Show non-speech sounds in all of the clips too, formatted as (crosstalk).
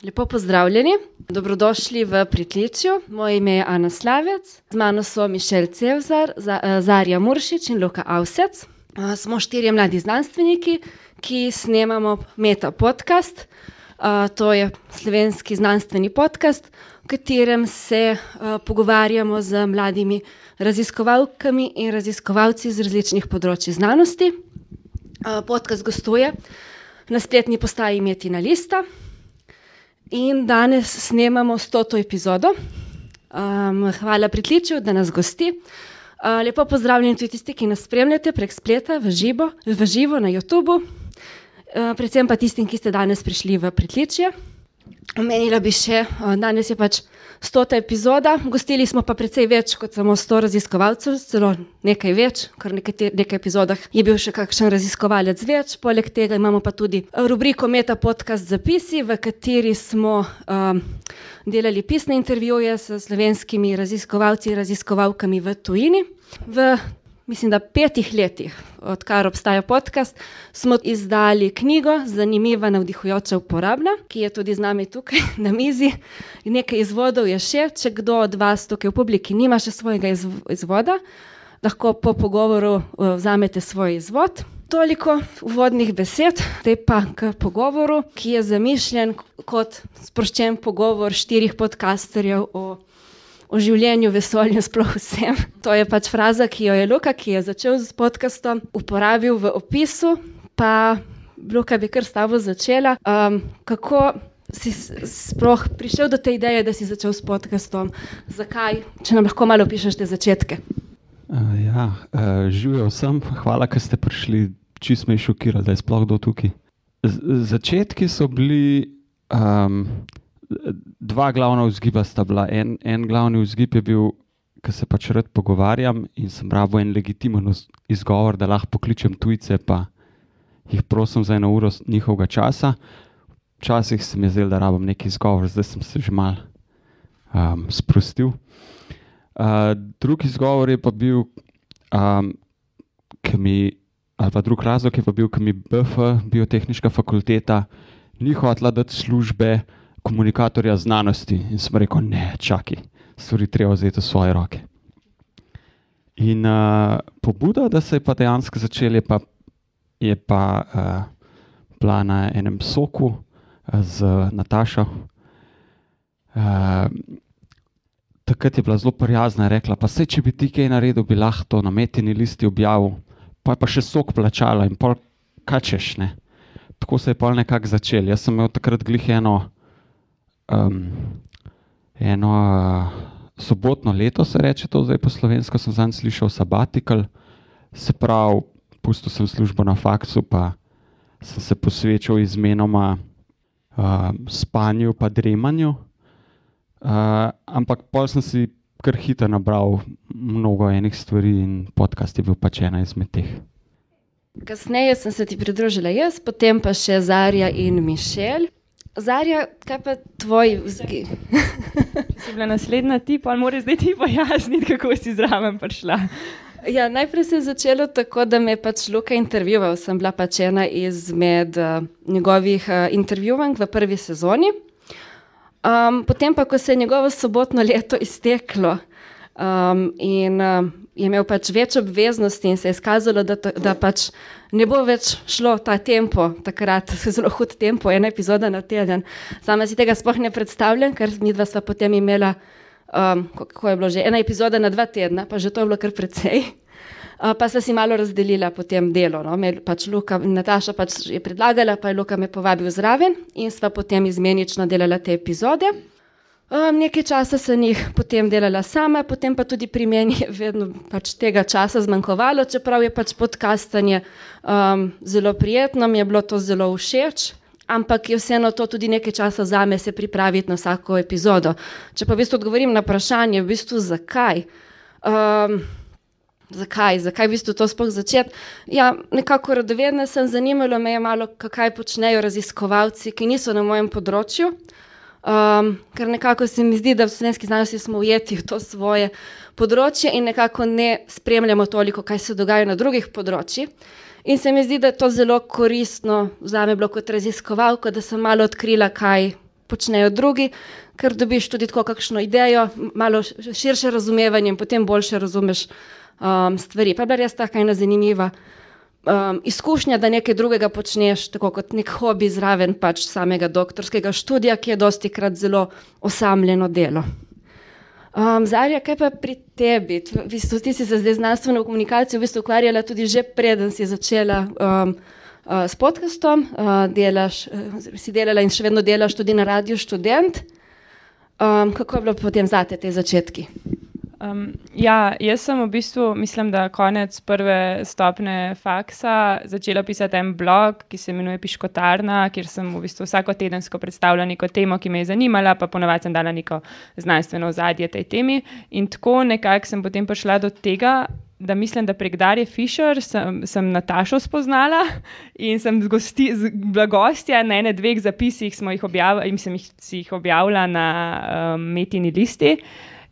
Lepo pozdravljeni, dobrodošli v Pritličju. Moje ime je Ana Slavec, z mano so Mišel Cevzar, Zarja Muršič in Luka Avsec. smo štirje mladi znanstveniki, ki snemamo Meta podcast. to je slovenski znanstveni podcast, v katerem se, pogovarjamo z mladimi raziskovalkami in raziskovalci z različnih področij znanosti. podcast gostuje na spletni postaji Metina lista. In danes snemamo stoto epizodo. hvala Pritličju, da nas gosti. lepo pozdravljeni tudi tisti, ki nas spremljate prek spleta v živo, v živo na Youtubu. predvsem pa tistim, ki ste danes prišli v Pritličje. Omenila bi še, danes je pač stota epizoda, gostili smo pa precej več kot samo sto raziskovalcev, celo nekaj več, kar nekaj epizodah je bil še kakšen raziskovalec več, poleg tega imamo pa tudi rubriko Meta podcast Zapisi, v kateri smo, delali pisne intervjuje s slovenskimi raziskovalci, raziskovalkami v tujini. V mislim, da petih letih, odkar obstaja podcast, smo izdali knjigo Zanimiva, navdihujoča, uporabna, ki je tudi z nami tukaj (laughs) na mizi. Nekaj izvodov je še, če kdo od vas tukaj v publiki nima še svojega izvoda, lahko po pogovoru, vzamete svoj izvod. Toliko uvodnih besed, zdaj pa k pogovoru, ki je zamišljen kot sproščen pogovor štirih podcasterjev o o življenju, vesolju, (laughs) sploh vsem. To je pač fraza, ki jo je Luka, ki je začel s podcastom, uporabil v opisu, pa Luka, bi kar s tabo začela. kako si sploh prišel do te ideje, da si začel s podcastom? Zakaj? Če nam lahko malo opišeš te začetke. ja, živjo vsem, hvala, ke ste prišli. Čisto me je šokiralo, da je sploh kdo tukaj. začetki so bili, dva glavna vzgiba sta bila, en, en glavni vzgib je bil, ke se pač rad pogovarjam in sem rabil en legitimen izgovor, da lahko pokličem tujce pa jih prosim za eno uro njihovega časa. Včasih se mi je zdelo, da rabim neki izgovor, zdaj sem se že malo, sprostil. drugi izgovor je pa bil, ke mi, ali pa drug razlog je pa bil, ke mi BF, Biotehniška fakulteta, ni hotela dati službe komunikatorja znanosti. In sem rekel: "Ne, čakaj, stvari treba vzeti v svoje roke." In, pobuda, da se je pa dejansko začelo, je pa, je pa, bila na enem SOK-u, z Natašo. takrat je bila zelo prijazna, je rekla: "Pa saj, če bi ti kaj naredil, bi lahko to na Metini listi objavil. Pol je pa še SOK plačala in pol kaj češ, ne." Tako se je pol nekako začelo, jaz sem imel takrat glih eno, eno, sobotno leto se reče to zdaj po slovensko, sem zadnjič slišal, sabbatical. Se pravi, pustil sem službo na faksu pa sem se posvečal izmenoma, spanju pa dremanju. ampak pol sem si kar hitro nabral mnogo enih stvari in podcast je bil pač ena izmed teh. Kasneje sem se ti pridružila jaz, potem pa še Zarja in Mišel. Zarja, kaj pa tvoj Če si bila naslednja ti, pol moraš zdaj ti pojasniti, kako si zraven prišla. Ja, najprej se je začelo tako, da me je pač Luka intervjuval, sem bila pač ena izmed, njegovih, intervjuvank v prvi sezoni. potem pa, ko se je njegovo sobotno leto izteklo, in, je imel pač več obveznosti in se je izkazalo, da da pač ne bo več šlo ta tempo takrat, (laughs) zelo hud tempo, ena epizoda na teden. Sama si tega sploh ne predstavljam, ker midva sva potem imela, kako je bilo že, ena epizoda na dva tedna, pa že to je bilo kar precej. (laughs) pa sva si malo razdelila potem delo, no, pač Luka, Nataša pač je predlagala, pa je Luka me povabil zraven in sva potem izmenično delala te epizode. Nekaj časa sem jih potem delala sama, potem pa tudi pri meni je vedno pač tega časa zmanjkovalo, čeprav je pač podcastanje, zelo prijetno, mi je bilo to zelo všeč. Ampak je vseeno to tudi nekaj časa zame se pripraviti na vsako epizodo. Če pa v bistvu odgovorim na vprašanje, v bistvu, zakaj. zakaj, zakaj v bistvu to sploh začeti? Ja, nekako radovedna sem, zanimalo me je malo, kaj počnejo raziskovalci, ki niso na mojem področju. Ker nekako se mi zdi, da v slovenski znanosti smo ujeti v to svoje področje in nekako ne spremljamo toliko, kaj se dogaja na drugih področjih. In se mi zdi, da je to zelo koristno, zame bilo kot raziskovalko, da sem malo odkrila, kaj počnejo drugi, ker dobiš tudi tako kakšno idejo, malo širše razumevanje in potem boljše razumeš um, stvari. Pa je res taka ena zanimiva um, izkušnja, da nekaj drugega počneš, tako kot nek hobi zraven pač samega doktorskega študija, ki je dosti krat zelo osamljeno delo. Um, Zarja, kaj pa pri tebi? V bistvu, ti si se zdaj znanstveno komunikacijo v bistvu ukvarjala tudi že preden si začela um, uh, s podcastom, uh, delaš, uh, si delala in še vedno delaš tudi na radiju študent. Um, kako je bilo potem zate te začetki? Um, ja, jaz sem v bistvu, mislim, da konec prve stopne faksa začela pisati en blog, ki se imenuje Piškotarna, kjer sem v bistvu vsako tedensko predstavljala neko temo, ki me je zanimala, pa ponovadi sem dala neko znanstveno ozadje tej temi. In tako nekako sem potem prišla do tega. Da mislim, da prek Darje Fischer sem, sem Natašo spoznala in sem bila gostja na ene dveh zapisih, smo jih objavili, in sem jih, jih objavila na um, Metini listi.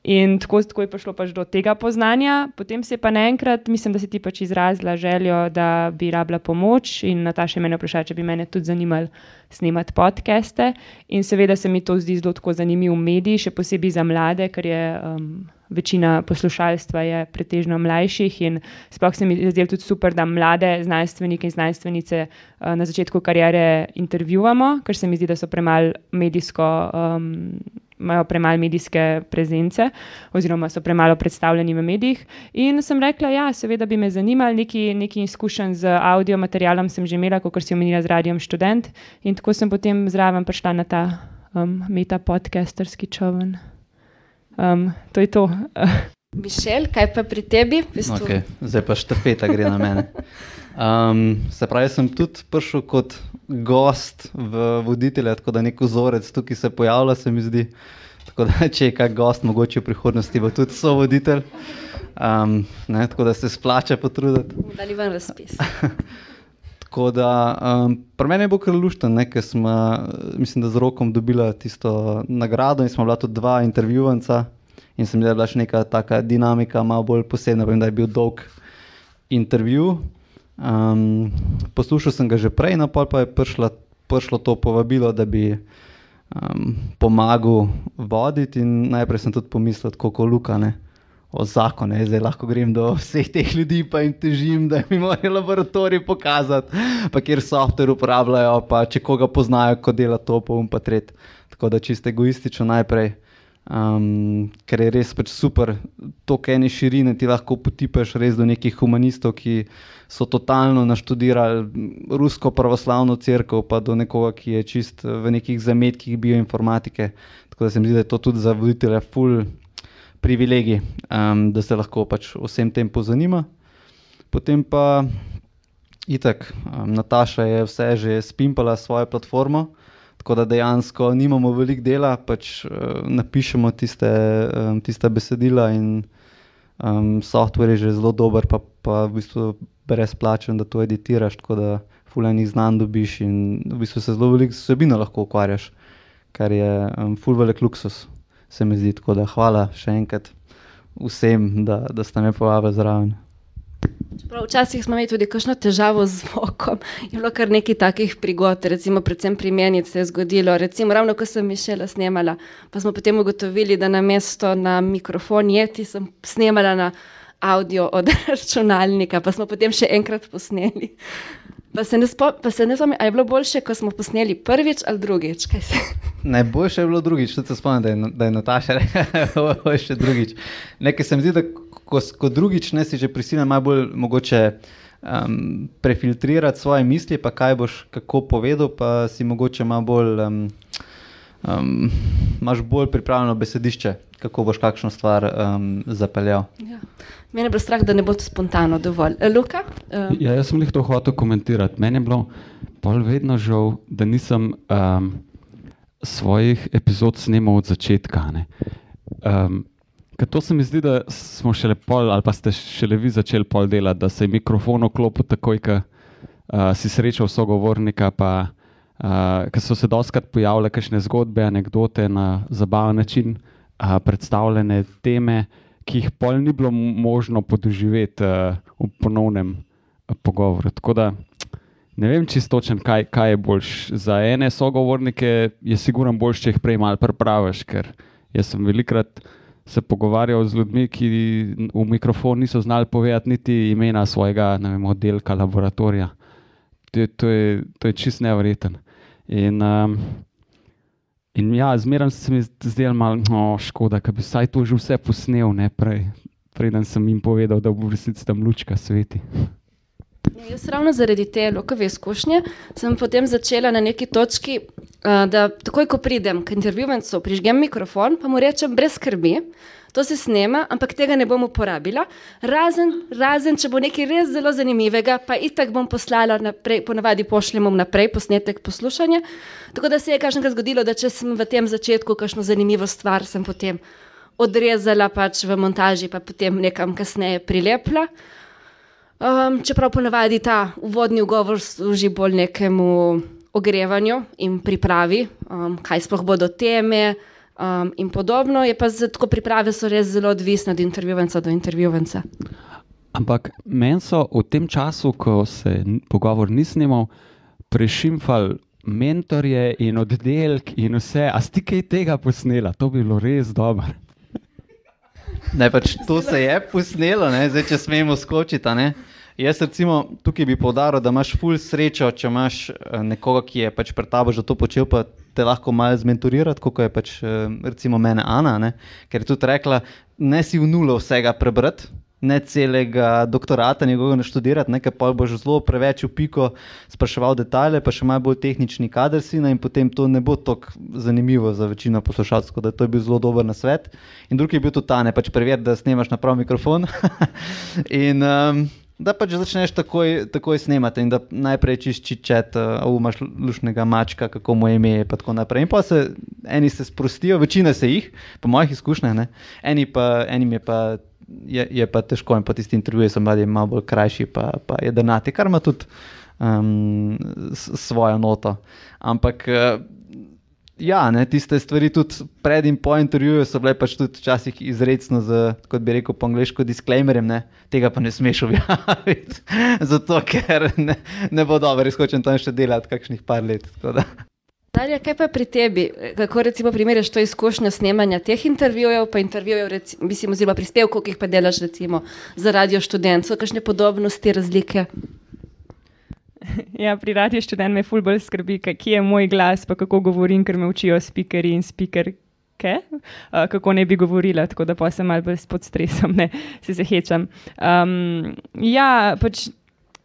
In tako, tako je prišlo pač do tega poznanja. Potem se je pa naenkrat, mislim, da si ti pač izrazila željo, da bi rabila pomoč in Nataša me je vprašala, če bi me tudi zanimalo snemati podcaste. In seveda se mi to zdi zelo zanimiv medij, še posebej za mlade, ker je um, večina poslušalstva je pretežno mlajših in sploh se mi zdi tudi super, da mlade znanstvenike in znanstvenice uh, na začetku karijere intervjuvamo, ker se mi zdi, da so premalo medijsko. Um, imajo premalo medijske prezence, oziroma so premalo predstavljeni v medijih. In sem rekla, da ja, seveda bi me zanimali, neki, neki izkušenj z audio materialom sem že imela, kot si omenila z radijem študent. In tako sem potem zraven prišla na ta um, meta podcasterski čovn. Um, to je to. (laughs) Mišel, kaj pa pri tebi? Okay, zdaj pa štafeta gre na mene. Um, se pravi, sem tudi prišel kot gost v voditelja, tako da nek vzorec tukaj se pojavlja, se mi zdi. Tako da, če je kak gost, mogoče v prihodnosti bo tudi so voditelj. Um, ne, tako da se splača potruditi. Dali vam razpis. (laughs) tako da, um, pri meni je bilo kar luštno, ker smo, mislim, da z rokom dobila tisto nagrado in smo bila tudi dva intervjuvanca. In sem bila še neka taka dinamika, malo bolj posebna, vem, da je bil dolg intervju. Um, poslušal sem ga že prej, no pa je prišla, prišlo to povabilo, da bi um, pomagal voditi. Najprej sem tudi pomislil, kako lukane o zakone, zdaj lahko grem do vseh teh ljudi in težim, da mi morajo laboratoriji pokazati, pa kjer software uporabljajo, pa če koga poznajo, ko dela to, pa um pa tret. Tako da čisto egoistično najprej. Um, ker je res pač super, to, kaj ene širine ti lahko potipaš res do nekih humanistov, ki so totalno naštudirali rusko pravoslavno crkvo, pa do nekoga, ki je čist v nekih zametkih bioinformatike. Tako da se mi zdi, da je to tudi za voditelja ful privilegij, um, da se lahko pač vsem tem pozanima. Potem pa itak, um, Nataša je vse že spimpala svojo platformo. Tako da dejansko nimamo veliko dela, pač uh, napišemo tiste, um, tiste besedila, in um, software je že zelo dober, pa, pa v bistvu brezplačen, da to editiraš, tako da fulajnih znanj dobiš in v bistvu se zelo veliko vsebino lahko ukvarjaš, kar je um, fulvelik luksus, se mi zdi. Tako da hvala še enkrat vsem, da, da ste me povabili zraven. Čeprav včasih smo imeli tudi kakšno težavo z zvokom, je bilo kar nekaj takih prigod, recimo predvsem pri meni se je zgodilo, recimo ravno ko sem Mišela snemala, pa smo potem ugotovili, da na mesto na mikrofon jeti sem snemala na audio od (laughs) računalnika, pa smo potem še enkrat posneli. Pa se ne spomnim, ali je bilo boljše, ko smo posneli prvič ali drugič. (laughs) Najboljše je bilo drugič, tudi se spomnim, da je, da je Nataša rekla, (laughs) še drugič. Nekaj se mi zdi, da ko, ko drugič ne si že prisiljen, malo bolj mogoče um, prefiltrirati svoje misli, pa kaj boš kako povedal, pa si mogoče malo bolj. Um, um, imaš bolj pripravljeno besedišče, kako boš kakšno stvar um, zapeljal. Ja. Mene je bilo strah, da ne bo to spontano dovolj. E, Luka? Um. Ja, jaz sem jih to hotel komentirati. Meni je bilo pol vedno žal, da nisem um, svojih epizod snemal od začetka. Um, to se mi zdi, da smo šele pol, ali pa ste šele vi začeli pol delati, da se je mikrofon oklopil takoj, ko uh, si srečal sogovornika. Pa, uh, ker so se doskrat pojavljale kakšne zgodbe, anekdote na zabaven način, uh, predstavljene teme, ki jih pol ni bilo možno podoživeti uh, v ponovnem uh, pogovoru. Tako da ne vem čistočen, kaj, kaj je boljš. Za ene sogovornike je sigurno boljš, če jih prej malo prepraviš, ker jaz sem velikrat se pogovarjal z ljudmi, ki v mikrofon niso znali povedati niti imena svojega vem, oddelka, laboratorija. To, to, je, to je čist nevreten. In, um, in ja, zmeraj se mi zdelo malo no, škoda, da bi vsaj to že vse posnel, ne prej, preden sem jim povedal, da bo v resnici tam lučka sveti. Ja, jaz ravno zaradi te lokove izkušnje sem potem začela na neki točki, da takoj, ko pridem k intervjuvencu, prižgem mikrofon, pa mu rečem brez skrbi, to se snema, ampak tega ne bom uporabila, razen, razen če bo nekaj res zelo zanimivega, pa itak bom poslala naprej, ponavadi pošljemo naprej posnetek poslušanja. Tako da se je kažkrat zgodilo, da če sem v tem začetku kakšno zanimivo stvar, sem potem odrezala pač v montaži, pa potem nekam kasneje prilepila. Um, čeprav ponavadi ta uvodni govor služi bolj nekemu ogrevanju in pripravi, um, kaj sploh bodo teme um, in podobno, je pa zato priprave so res zelo odvisne od intervjuvenca do intervjuvenca. Ampak meni so v tem času, ko se pogovor ni snimal, prešimfali mentorje in oddelek in vse, a sti kaj tega posnela, to bi bilo res dobro. Ne, pač to se je posnelo, ne? zdaj če smemo skočiti. Jaz recimo tukaj bi povdaril, da imaš ful srečo, če imaš eh, nekoga, ki je pač pred tabo že to počel, pa te lahko malo zmentorirati, kot je pač eh, recimo mene Ana, ne? ker je tudi rekla, ne si v nulo vsega prebrati, ne celega doktorata njegovega naštudirati, nekaj pa boš zelo preveč v piko spraševal detajle, pa še malo bolj tehnični kader si in potem to ne bo tako zanimivo za večino poslušalcev, da to je bil zelo dober na svet. In drugi je bil tudi ta, ne pač preveri, da snemaš na prav mikrofon. (laughs) in, um, Da pač začneš takoj, takoj snemati in da najprej čišči čet, uh, imaš lušnega mačka, kako mu je ime. In tako naprej. In pa se eni se sprostijo, večina se jih, po mojih izkušnjah, eni pa, enim je pa je, je pa težko in po tisti intervjuji so mladi malo bolj krajši, pa, pa je denati, kar ima tudi um, svojo noto. Ampak. Uh, Ja, ne, tiste stvari tudi pred in po intervjuju so bile pač tudi včasih izredno, z, kot bi rekel po angliško, disclaimerjem, ne, tega pa ne smeš objaviti, (laughs) zato ker ne, ne bo dobro, res hočem tam še delati kakšnih par let. Darja, kaj pa pri tebi? Kako recimo primerjaš to izkušnjo snemanja teh intervjujev, pa intervjujev, mislim, oziroma prispevkov, ki jih pa delaš recimo za radio študentov, kakšne podobnosti, razlike? (laughs) Ja, pri radio študent me ful bolj skrbi, kje je moj glas, pa kako govorim, ker me učijo spikeri in spikerke, uh, kako ne bi govorila, tako da pa sem mal bolj pod stresom, ne, (laughs) se se hečam. Um, ja, pač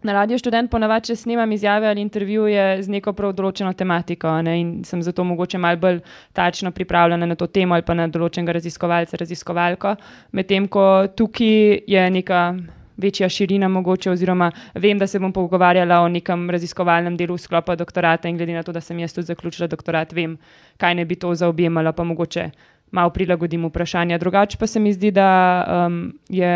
Na radio študent ponavadi, če snemam izjave ali intervjuje z neko prav določeno tematiko ne, in sem zato mogoče malo bolj tačno pripravljena na to temo ali pa na določenega raziskovalca, raziskovalko, medtem ko tukaj je neka večja širina mogoče oziroma vem, da se bom pogovarjala o nekem raziskovalnem delu sklopa doktorata in glede na to, da sem jaz tudi zaključila doktorat, vem, kaj ne bi to zaobjemalo, pa mogoče malo prilagodim vprašanja. Drugače pa se mi zdi, da um, je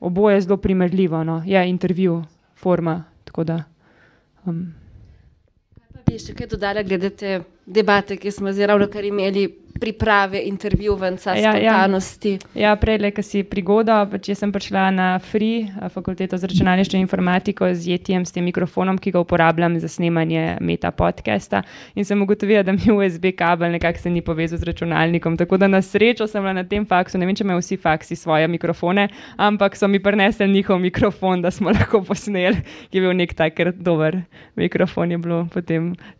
oboje zelo primerljivo, no, je intervju forma. Da, um. Kaj pa bi še kaj dodala glede te debate, ki smo zdaj ravno kar imeli? Priprave intervjuvanca, ja, spontanosti. Ja, ja prej, ki si prigoda, pač jaz sem prišla na FRI, fakulteto za računalništvo in informatiko z Jetijem, s tem mikrofonom, ki ga uporabljam za snemanje meta podcasta. In sem ugotovila, da mi USB kabel nekako se ni povezal z računalnikom. Tako da na srečo sem bila na tem faksu, ne vem, če imajo vsi faksi svoje mikrofone, ampak so mi prinesli njihov mikrofon, da smo (laughs) lahko posneli, ki je bil nek tak dober mikrofon.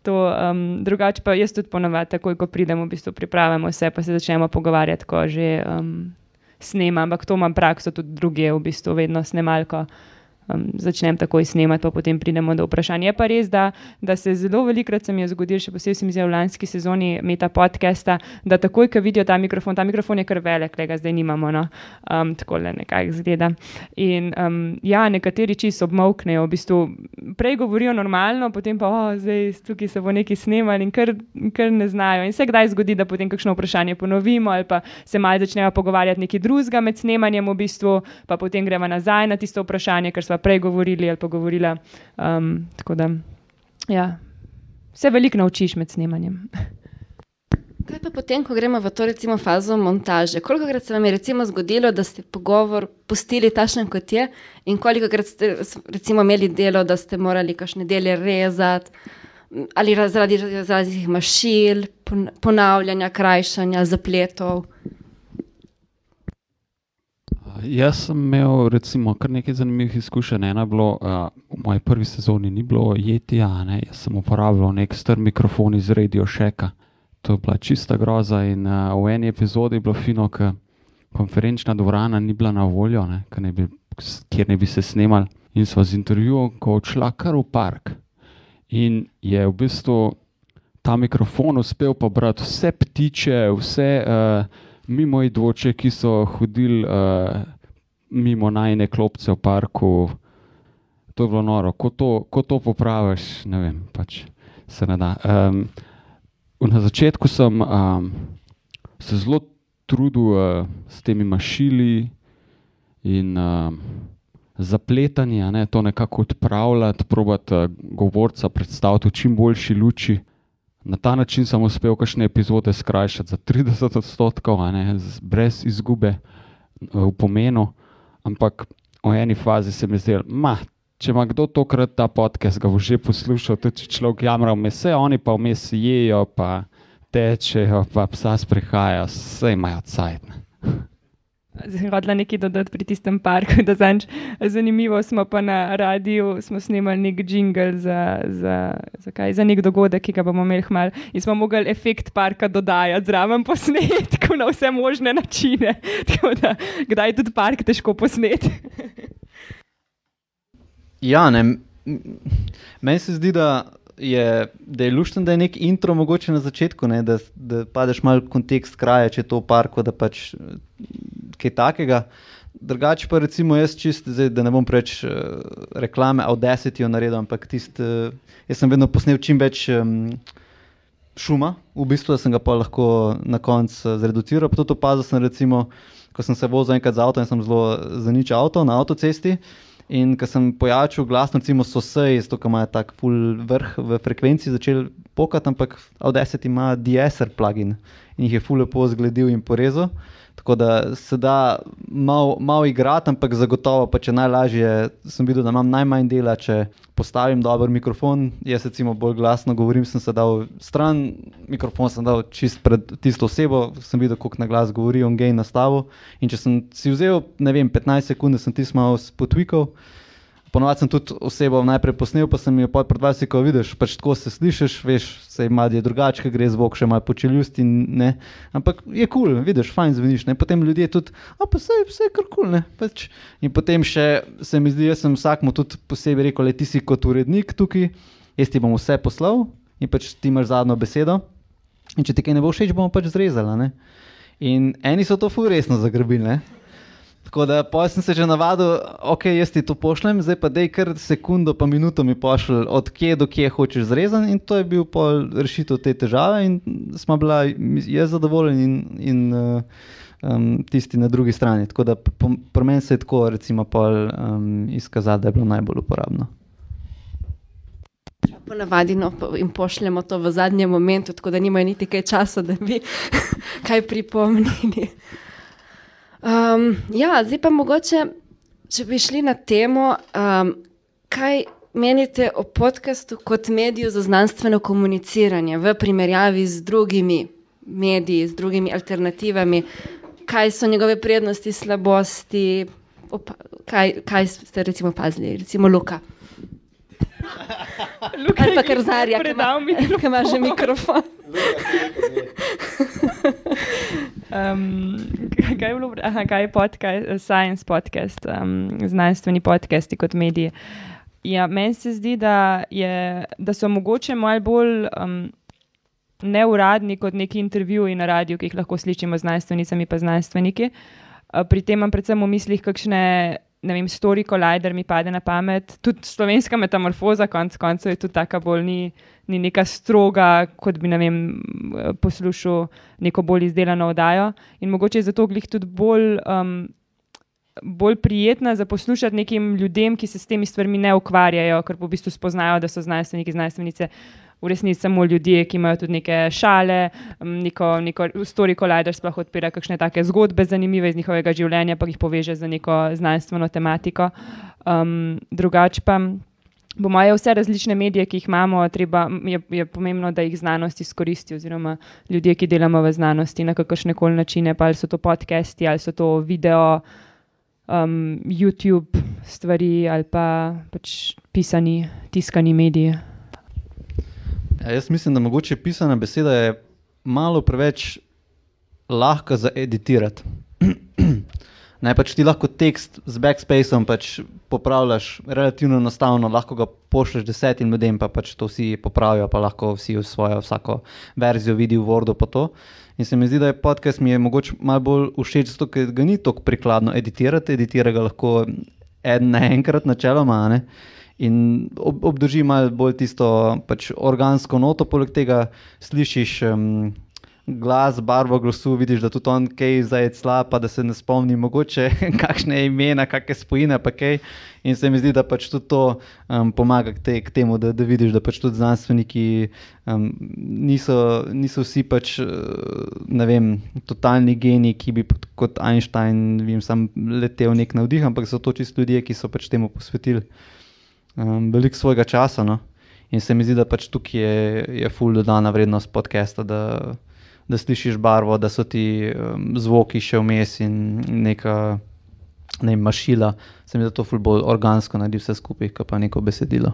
Um, drugače pa jaz tudi ponovadi, takoj ko pridem v bistvu pripravljam pripravimo vse, pa se začnemo pogovarjati, ko že um, snemam. Ampak to imam prakso tudi druge, v bistvu vedno snemalko um, začnem takoj snemati, pa potem pridemo do vprašanja. Je pa res, da, da se zelo velikokrat se mi je zgodilo, še posebej se mi zdi v lanski sezoni meta podcasta, da takoj, ko vidijo ta mikrofon, ta mikrofon je kar velik, le ga zdaj nimamo, no? um, tako le nekaj zgleda. In um, ja, nekateri čisto obmoknejo, v bistvu prej govorijo normalno, potem pa, oh, zdaj tukaj se bo nekaj snimali in kar, kar ne znajo. In se kdaj zgodi, da potem kakšno vprašanje ponovimo ali pa se malo začnejo pogovarjati nekaj drugega med snemanjem, v bistvu, pa potem gremo nazaj na tisto vprašanje, ker smo prej govorili ali pa govorila. Um, da, ja, se veliko naučiš med snemanjem. Kaj pa potem, ko gremo v to recimo fazo montaže? Kolikokrat se vam je zgodilo, da ste pogovor pustili takšen, kot je, in kolikokrat ste recimo imeli delo, da ste morali kakšne dele rezati, ali ra- zaradi raznih mašil, pon- ponavljanja, krajšanja, zapletov? Jaz sem imel recimo kar nekaj zanimivih izkušenj. Eno je bilo, uh, v moji prvi sezoni ni bilo jetija, ne, jaz sem uporabljal nek star mikrofon iz Radio Shacka. To je bila čista groza in uh, v eni epizodi je bilo fino, ker konferenčna dvorana ni bila na voljo, ne, ker ne bi, kjer ne bi se snemali. In sva z intervjujem, ko odšla kar v park. In je v bistvu ta mikrofon uspel pobrati vse ptiče, vse uh, mimoidoče, ki so hodili uh, mimo najne klopce v parku. To je bilo noro. Ko to, ko to popraviš, ne vem, pač se ne da. Um, na začetku sem um, se zelo trudil uh, s temi mašili in um, zapletanje, a ne, to nekako odpravljati, probati uh, govorca predstaviti v čim boljši luči. Na ta način sem uspel kakšne epizode skrajšati za 30 odstotkov, a ne, brez izgube eh, v pomenu, ampak v eni fazi se mi je zdelo, ma, če ima kdo tokrat ta podcast, ga bo že poslušal, tudi če človek jamra vmes, vse oni pa vmes jejo, pa tečejo, pa psa sprehajajo, vse imajo cajt. Zdaj sem hodila nekaj dodati pri tistem parku, (laughs) da zanč. Zanimivo smo pa na radiju, smo snemali nek jingle za, za, za, kaj, za nek dogodek, ki ga bomo imeli hmal. In smo mogli efekt parka dodajati zraven posnetku na vse možne načine. (laughs) Tako da, kdaj je tudi park težko posneti. (laughs) Ja, ne, meni se zdi, da je, da je luštno, da je nek intro mogoče na začetku, ne, da, da padeš malo v kontekst kraja, če je to v parku, da pač eh, kaj takega. Drugače pa recimo jaz čist, zdaj, da ne bom preveč uh, reklame Audacityju naredil, ampak tist, uh, jaz sem vedno posnel čim več um, šuma, v bistvu, sem ga pa lahko na koncu zreduciral. Tudi opazil sem recimo, ko sem se vozil enkrat z avtom in sem zelo zanič avto na avtocesti. In ko sem pojačal glas, recimo so sej, zato ker imajo tak full vrh v frekvenci, začeli pokati, ampak Audacity ima DSR plugin in jih je full lepo zgledil in porezal. Tako da se da malo mal igrati, ampak zagotovo, pa če najlažje, sem videl, da imam najmanj dela, če postavim dober mikrofon. Jaz recimo bolj glasno govorim, sem se dal stran, mikrofon sem dal čist pred tisto osebo, sem videl, koliko na glas govori, on gain nastavil. In če sem si vzel, ne vem, 15 sekund, sem tisto malo potvikal. Ponovadi sem tudi osebo najprej posnel, pa sem jo pol predvajal, ko vidiš, pač tako se slišiš, veš, se ima je drugače, ker gre zvok še malo počeljust in ne. Ampak je kul, cool, vidiš, fajn zveniš, ne. Potem ljudje tudi, a pa vse, vse je kar kul, cool, ne. Pač. In potem še se mi zdi, jaz sem vsakmu tudi posebej rekel, le ti si kot urednik tukaj, jaz ti bom vse poslal in pač ti imaš zadnjo besedo. In če ti kaj ne bo všeč, bomo pač zrezali, ne. In eni so to ful resno zagrabili, ne. Tako da pa sem se že navadil, ok, jaz ti to pošljem, zdaj pa dej kar sekundo pa minuto mi pošlji, od kje do kje hočeš zrezan in to je bil pol rešitev te težave in smo bila jaz zadovoljen in, in um, tisti na drugi strani. Tako da pri meni se je tako recimo pol um, izkazati, da je bilo najbolj uporabno. Ponavadi no, jim pošljemo to v zadnjem momentu, tako da nimajo niti kaj časa, da bi (laughs) kaj pripomnili. Um, ja, zdaj pa mogoče, če bi šli na temo, um, kaj menite o podkastu kot mediju za znanstveno komuniciranje v primerjavi z drugimi mediji, z drugimi alternativami, kaj so njegove prednosti, slabosti, opa, kaj, kaj ste recimo opazili, recimo Luka. Luka Ali pa kar Zarja, ki ima, ki ima že mikrofon. (laughs) Um, kaj je bilo, aha, kaj je podcast, science podcast, um, znanstveni podcasti kot mediji. Ja, meni se zdi, da, je, da so mogoče malo bolj um, neuradni kot neki intervjuji na radiju, ki jih lahko slišimo z znanstvenicami in znanstveniki. Uh, pri tem imam predvsem v mislih kakšne, ne vem, story collider mi pade na pamet. Tudi slovenska metamorfoza, konc koncev, je tudi taka bolj ni, ni neka stroga, kot bi ne vem, poslušal neko bolj izdelano oddajo. In mogoče je zato glih tudi bolj. Um, bolj prijetna za poslušati nekim ljudem, ki se s temi stvarmi ne ukvarjajo, ker v bistvu spoznajo, da so znanstveniki, znanstvenice v resnici samo ljudje, ki imajo tudi neke šale, neko, neko story collider sploh odpira kakšne take zgodbe zanimive iz njihovega življenja, pa jih poveže z neko znanstveno tematiko. Um, drugače pa. Po moje, vse različne medije, ki jih imamo, treba, je, je pomembno, da jih znanost izkoristi, oziroma ljudje, ki delamo v znanosti na kakršne koli načine, pa ali so to podcasti, ali so to video, um, YouTube stvari, ali pa pač pisani, tiskani mediji. Ja, jaz mislim, da mogoče pisana beseda je malo preveč lahka za editirati. (clears throat) Naj pač ti lahko tekst z backspaceom pač popravljaš relativno enostavno, lahko ga pošlješ desetim ljudem, pa pač to vsi popravijo, pa lahko vsi v svojo vsako verzijo vidijo v Wordu po to. In se mi zdi, da je podcast mi je mogoče malo bolj všeč, zato ker ga ni tako prikladno editirati, editira ga lahko en naenkrat načeloma, ne. In ob, obdrži malo bolj tisto pač organsko noto, poleg tega slišiš um, glas, barvo glasu, vidiš, da tudi on kaj zdaj slaba, da se ne spomni mogoče (laughs) kakšne imena, kakšne spojine, pa kaj. In se mi zdi, da pač tudi to um, pomaga k, te, k temu, da, da vidiš, da pač tudi znanstveniki um, niso, niso vsi pač, ne vem, totalni geni, ki bi kot Einstein, vem, sam letel nek navdih, ampak so to čisto ljudje, ki so pač temu posvetili um, veliko svojega časa. No? In se mi zdi, da pač tukaj je, je full dodana vrednost podcasta, da, da slišiš barvo, da so ti um, zvoki še vmes in neka ne vem, mašila. Se mi zdi, da to full bolj organsko naredi vse skupaj, kot pa neko besedilo.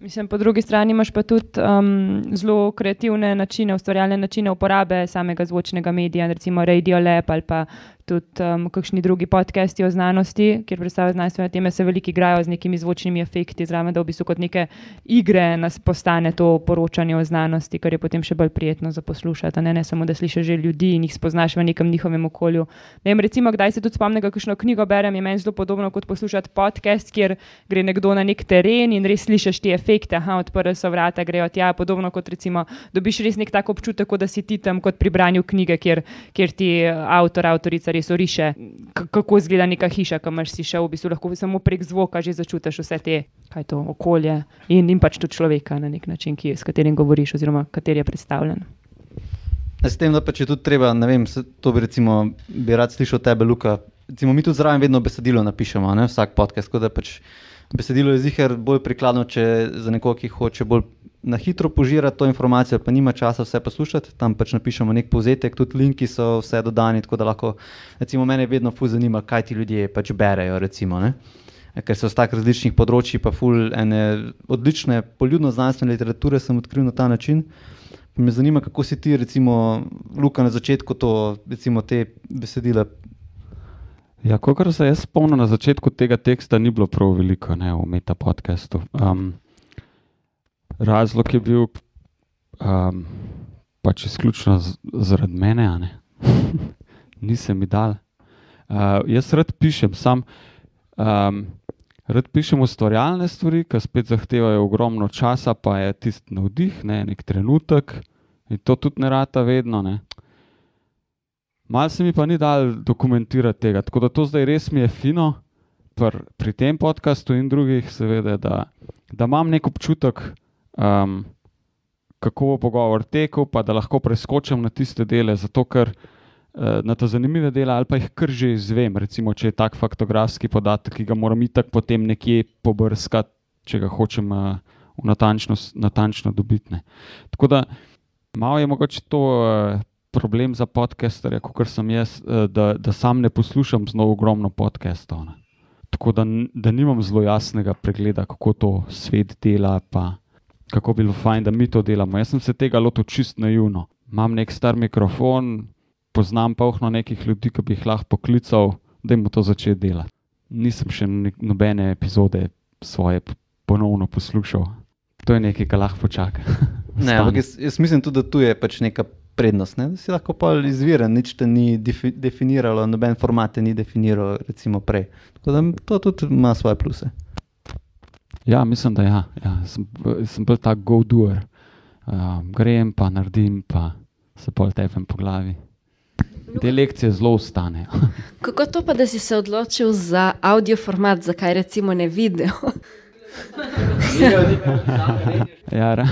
Mislim, po drugi strani imaš pa tudi um, zelo kreativne načine, ustvarjalne načine uporabe samega zvočnega medija, recimo Radio Lab ali pa tudi um, kakšni drugi podcasti o znanosti, kjer predstavljajo znanstvene teme, se veliko igrajo z nekimi zvočnimi efekti, zraven, da v bistvu kot neke igre nas postane to poročanje o znanosti, kar je potem še bolj prijetno za poslušati. Ne, ne samo, da slišiš že ljudi in jih spoznaš v nekem njihovem okolju. Ne vem, recimo, kdaj se tudi spomnim, kakšno knjigo berem, je meni zelo podobno kot poslušati podcast, kjer gre nekdo na nek teren in res slišiš te efekte, aha, odprli so vrata, grejo tja, podobno kot recimo, dobiš res nek tak občutek, da si ti tam kot pri branju knjige, kjer, kjer ti avtor, avtorica res oriše, kako izgleda neka hiša, kamor si šel, v bistvu lahko samo prek zvoka že začutiš vse te, kaj to okolje in, in pač tudi človeka na nek način, ki, s katerim govoriš, oziroma kateri je predstavljen. S tem, da pač je tudi treba, ne vem, to bi recimo bi rad slišal tebe, Luka. Recimo, mi tudi zraven vedno besedilo napišemo, ne? vsak podcast. Tako da pač besedilo je zihar bolj prikladno, če za nekoga, ki hoče bolj na hitro požirati to informacijo, pa nima časa vse poslušati, tam pač napišemo nek povzetek, tudi linki so vse dodani, tako da lahko, recimo, mene vedno fu zanima, kaj ti ljudje pač berejo, recimo, ne? ker so z tak različnih področji, pa ful ene odlične poljudno znanstvene literature sem odkril na ta način. Pa me zanima, kako si ti, recimo, Luka, na začetku to, recimo, te besedile. Ja, kot se jaz spomnim, na začetku tega teksta ni bilo prav veliko ne, v meta podkastu. Um, razlog je bil um, pač izključno zaradi mene, (laughs) nisem mi dal. Uh, jaz rad pišem, sam um, rad pišem ustvarjalne stvari, ki spet zahtevajo ogromno časa, pa je tisti navdih, ne, nek trenutek in to tudi ne rata vedno. Ne. Mal se mi pa ni dal dokumentirati tega, tako da to zdaj res mi je fino pr, pri tem podkastu in drugih, seveda, da, da imam nek občutek, um, kako bo pogovor tekel, pa da lahko preskočim na tiste dele, zato ker uh, na te zanimive dele ali pa jih kar že izvem. Recimo, če je tak faktografski podatek, ki ga moram itak potem nekje pobrskati, če ga hočem uh, natančno, natančno dobiti. Ne. Tako da malo je mogoče to. Uh, Problem za podcasterje, kot sem jaz, da, da sam ne poslušam zelo ogromno podcastov. Ne. Tako da, da nimam zelo jasnega pregleda, kako to svet dela, pa kako bi bilo fajn, da mi to delamo. Jaz sem se tega lotil čist naivno. Imam nek star mikrofon, poznam pa ohno nekih ljudi, ki bi jih lahko poklical, da jim to začne delati. Nisem še nobene epizode svoje ponovno poslušal. To je nekaj, kar lahko počaka. (laughs) ne, jaz, jaz mislim tudi, da tu je pač neka prednost, ne? da si lahko pa izviren, nič te ni defi, definiralo, noben format te ni definiral, recimo prej. Tako da to tudi ima svoje pluse. Ja, mislim, da ja. ja. Sem, sem bil ta go-doer. Uh, grem pa naredim, pa se pol tepem po glavi. Te lekcije zelo ostanejo. (laughs) Kako to pa, da si se odločil za audio format, zakaj recimo ne video? (laughs) Ja, ra-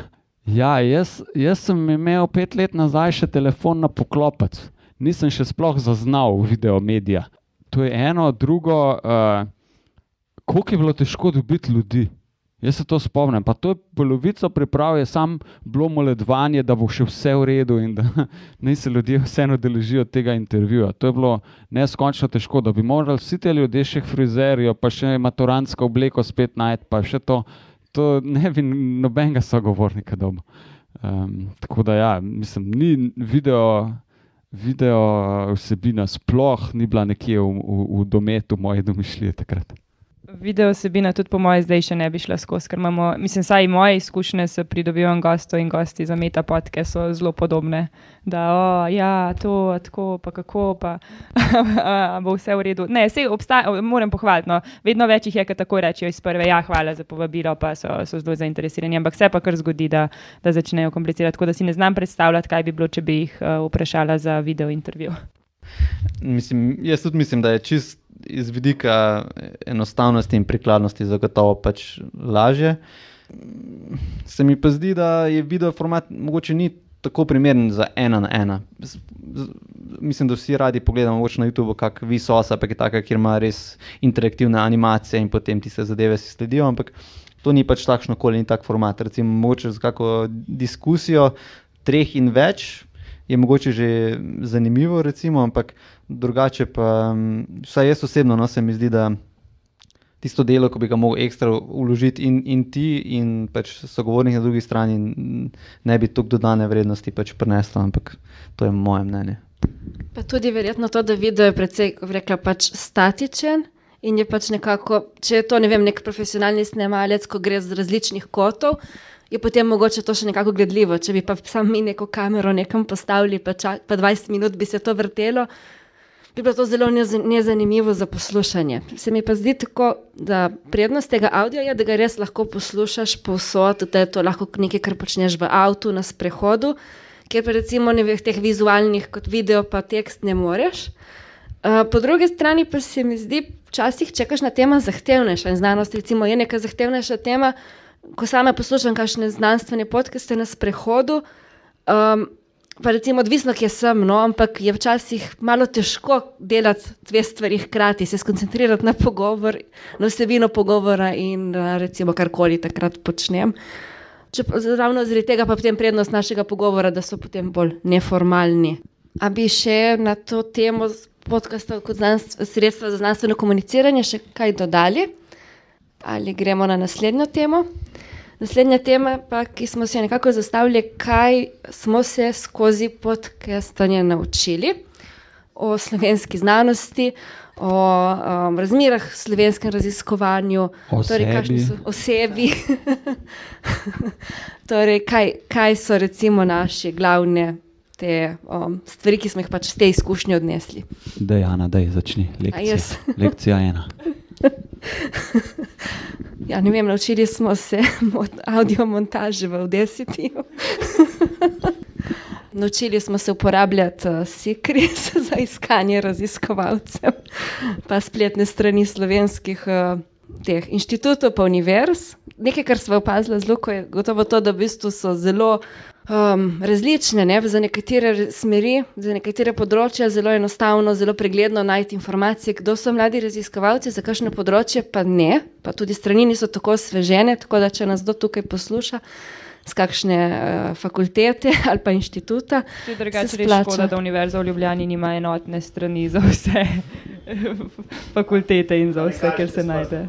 (laughs) ja jaz, jaz sem imel pet let nazaj še telefon na poklopec. Nisem še sploh zaznal video medija. To je eno, drugo, uh, koliko je bilo težko dobiti ljudi. Jaz se to spomnim. Pa to je polovico priprav je sam bilo moledovanje, da bo še vse v redu in da (laughs) naj se ljudje vseeno deležijo tega intervjuja. To je bilo neskončno težko, da bi morali vsi ti ljudje še k frizerju, pa še maturantsko obleko spet najti, pa še to. To ne bi nobenega sogovornika doma. Um, tako da, ja, mislim, ni video, video vsebina sploh ni bila nekje v, v, v dometu moje domišljije takrat. Video vsebina tudi po mojem zdaj še ne bi šla skozi, ker imamo, mislim, saj moje izkušnje s pridobivanjem gostov in gosti za meta podke so zelo podobne. Da, o, ja, to, tako, pa kako, pa (laughs) bo vse v redu. Ne, sej obstaja, moram pohvaliti, no, vedno več jih je, ki tako rečejo iz prve, ja, hvala za povabilo, pa so, so zelo zainteresirani, ampak se pa kar zgodi, da, da začnejo komplicirati, tako da si ne znam predstavljati, kaj bi bilo, če bi jih uh, vprašala za video intervju. Mislim, jaz tudi mislim, da je čist iz vidika enostavnosti in prikladnosti zagotovo pač lažje. Se mi pa zdi, da je video format mogoče ni tako primeren za ena na ena. Z, z, mislim, da vsi radi pogledamo na YouTubu, kak visosa, pa je taka, kjer ima res interaktivne animacije in potem tiste zadeve si sledijo, ampak to ni pač takšno koli, ni tak format. Recimo, mogoče za kako diskusijo treh in več je mogoče že zanimivo, recimo, ampak drugače pa, vsaj jaz osebno, no, se mi zdi, da tisto delo, ko bi ga mogel ekstra vložiti in, in ti, in pač sogovornik na drugi strani, ne bi toliko dodane vrednosti pač prineslo, ampak to je moje mnenje. Pa tudi verjetno to, da video je precej, kako bi rekla, pač statičen in je pač nekako, če je to, ne vem, nek profesionalni snemalec, ko gre z različnih kotov, je potem mogoče to še nekako gledljivo. Če bi pa sam mi neko kamero nekam postavili, pa, čak, pa 20 minut bi se to vrtelo, bi bilo to zelo nez- nezanimivo za poslušanje. Se mi pa zdi tako, da prednost tega avdija je, da ga res lahko poslušaš povsod, da je to lahko nekaj, kar počneš v avtu, na sprehodu, ker pa recimo ne vem, teh vizualnih kot video pa tekst ne moreš. Uh, po drugi strani pa se mi zdi, včasih, če kakšna tema zahtevnejša in znanost recimo je neka zahtevnejša tema, ko sama poslušam kakšne znanstvene podcaste na sprehodu, um, pa recimo odvisno, kje sem, no, ampak je včasih malo težko delati dve stvari hkrati, se skoncentrirati na pogovor, na vsebino pogovora in uh, recimo karkoli takrat počnem. Če ravno zaradi tega pa potem prednost našega pogovora, da so potem bolj neformalni. A bi še na to temo podcasta kot sredstva za znanstveno komuniciranje še kaj dodali? Ali gremo na naslednjo temo? Naslednja tema, pa, ki smo si jo nekako zastavili, kaj smo se skozi podcastanje naučili o slovenski znanosti, o um, razmerah v slovenskem raziskovanju, O torej, sebi. so osebi. (laughs) torej, kaj, kaj so recimo naše glavne te um, stvari, ki smo jih pač te izkušnje odnesli. Dejana, da je začni lekcija. Lekcija ena. (laughs) Ja, ne vem, naučili smo se (laughs) avdio montaže v Audacity. (laughs) Naučili smo se uporabljati uh, Secret (laughs) za iskanje raziskovalcev, pa spletne strani slovenskih uh, teh inštitutov, pa univerz. Nekaj, kar smo opazili z Luko, je gotovo to, da v bistvu so zelo različne. Ne? Za nekatere re- smeri, za nekatere področja zelo enostavno, zelo pregledno najti informacije, kdo so mladi raziskovalci, za kakšno področje pa ne. Pa tudi strani niso tako osvežene, tako da če nas kdo tukaj posluša. Z kakšne uh, fakultete (laughs) ali pa inštituta. Se drugače škoda, da Univerza v Ljubljani nima enotne strani za vse (laughs) fakultete in za vse, kjer se najde.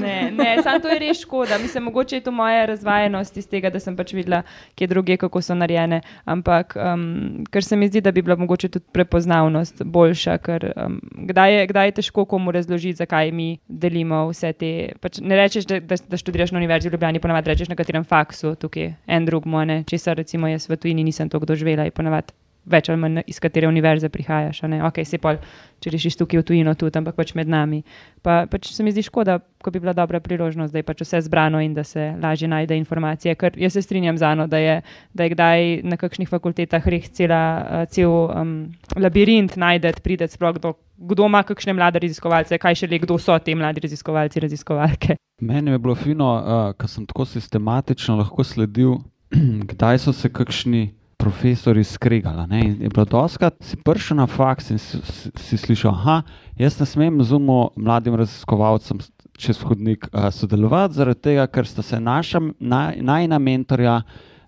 Ne, ne samo to je res škoda. Mislim, mogoče je to moja razvajenost iz tega, da sem pač videla, kje druge, kako so narejene. Ampak, um, ker se mi zdi, da bi bila mogoče tudi prepoznavnost boljša, ker um, kdaj, je, kdaj je težko komu razložiti, zakaj mi delimo vse te. Pač ne rečeš, da, da, da študiraš na Univerzi v Ljubljani, ponavadi rečeš na katerem faksu, tukaj en drug mone, česar recimo jaz v tujini nisem toliko doživela, je ponavadi več ali manj iz katere univerze prihajaš. a ne. Ok, se pol, če rešiš tukaj v tujino tudi, ampak pač med nami. Pa pač se mi zdi škoda, ko bi bila dobra priložnost, da je pač vse zbrano in da se lažje najde informacije. Ker jaz se strinjam z Ano, da je, da je kdaj na kakšnih fakultetah res cela, cel um, labirint najdete, pridete sploh do. Kdo ima kakšne mlade raziskovalce, kaj še le, kdo so ti mladi raziskovalci, raziskovalke. Meni je bilo fino, uh, ker sem tako sistematično lahko sledil, (clears throat) kdaj so se kakšni profesori skregali. ne. In je bilo doskrat, si prišel na faks in si, si, slišal, da jaz ne smem z umo mladim raziskovalcem čez hodnik uh, sodelovati, zaradi tega, ker sta se naša naj, najna mentorja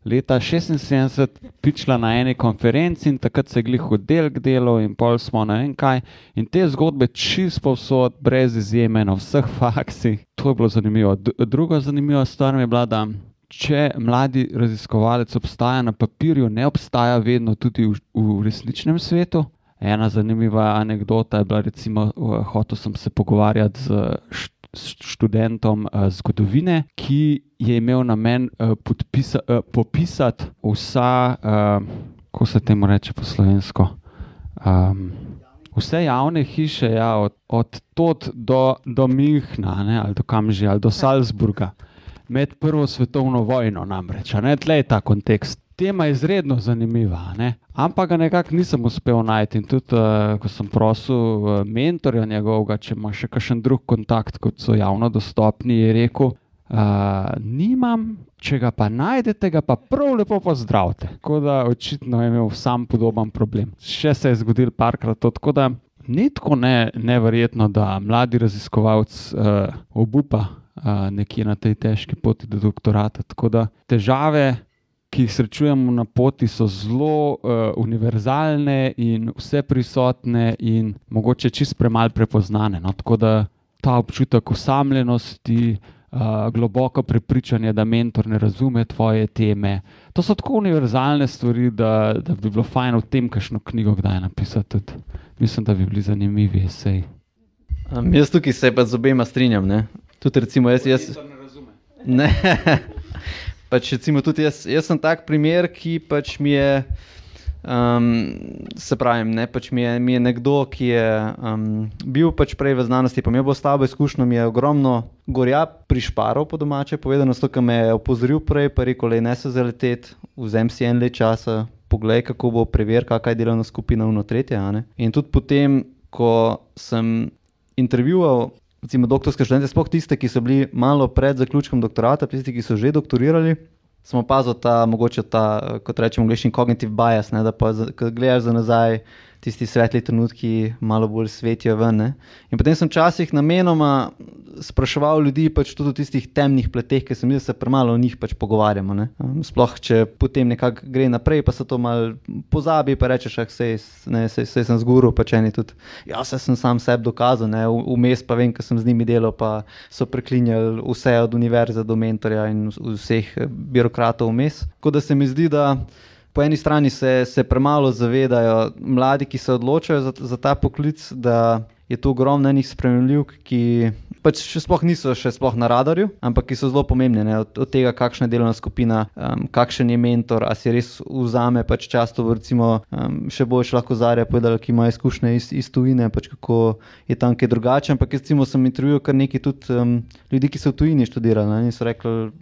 leta 76 pičila na eni konferenci in takrat se je glih oddelek delal in pol smo ne vem kaj. In te zgodbe čist povsod, brez izjeme, na vseh faksih. To je bilo zanimivo. D druga zanimiva stvar je bila, da če mladi raziskovalec obstaja na papirju, ne obstaja vedno tudi v, v resničnem svetu. Ena zanimiva anekdota je bila, recimo, hotel sem se pogovarjati z študentom uh, zgodovine, ki je imel namen uh, podpisa, uh, popisati vsa, kako se temu reče po slovensko. Um, Vse javne hiše, ja, od, od tod do, do Münchna, ne, ali do kam že, ali do Salzburga, med Prvo svetovno vojno, namreč, tle je ta kontekst. Tema je izredno zanimiva, ne? ampak ga nekako nisem uspel najti. In tudi, uh, ko sem prosil uh, mentorja njegovega, če ima še kakšen drug kontakt, kot so javno dostopni, je rekel, uh, nimam, če ga pa najdete, ga pa prav lepo pozdravite. Tako da očitno je imel sam podoben problem. Še se je zgodil parkrat to, tako da ni tako ne, neverjetno, da mladi raziskovalec uh, obupa nekje na tej težki poti do doktorata. Tako da težave, ki jih srečujemo na poti, so zelo uh, univerzalne in vse prisotne, in mogoče čist premalo prepoznane. No? Tako da ta občutek osamljenosti, uh, globoko prepričanje, da mentor ne razume tvoje teme. To so tako univerzalne stvari, da, da bi bilo fajn v tem, kakšno knjigo kdaj napisati. Tudi. Mislim, da bi bili zanimivi esej. Um, jaz tukaj se pa z obema strinjam. Ne? Tudi recimo jaz. jaz ne, (laughs) pač recimo tudi jaz, jaz sem tak primer, ki pač mi je. Um, se pravi, ne, pač mi, je, mi je nekdo, ki je um, bil pač prej v znanosti, pa mi je bilo s tabo izkušnjo, mi je ogromno gorja prišparil, po domače povedano, zato ker me je opozoril prej, pa rekel, le ne se zaletet, vzem si en let časa, poglej, kako bo prever, kakšna je delovna skupina v tretje. a ne. In tudi potem, ko sem intervjuval recimo doktorske študente, sploh tiste, ki so bili malo pred zaključkom doktorata, tisti, ki so že doktorirali, smo opazili ta, mogoče ta, kot rečemo, angliški cognitive bias, ne, da pa, ko gledaš za nazaj, tisti svetli trenutki malo bolj svetijo ven. Ne. In potem sem včasih namenoma spraševal ljudi pač tudi o tistih temnih pleteh, ker se mi zdi, da se premalo o njih pač pogovarjamo. Ne. Um, Sploh, če potem nekako gre naprej, pa se to mal pozabi, pa rečeš, ah, sej, ne, sej, sej sem zguril, pač eni tudi. Ja, saj sem sam sebi dokazal, ne, vmes pa vem, ker sem z njimi delal, pa so preklinjali vse od univerze do mentorja in vs- vseh eh, birokratov vmes. Tako da se mi zdi, da po eni strani se, se premalo zavedajo mladi, ki se odločajo za, za ta poklic, da je tu ogromno enih spremljivk, ki pač še sploh niso še sploh na radarju, ampak ki so zelo pomembne. Ne? Od, od tega, kakšna je delovna skupina, um, kakšen je mentor, a si res vzame pač čas, to bo recimo um, še boljš lahko zarja povedala, ki ima izkušnje iz, iz tujine, pač kako je tam kaj drugače. Ampak jaz recimo sem intervjuval kar nekaj tudi um, ljudi, ki so v tujini študirali ne? in so rekli,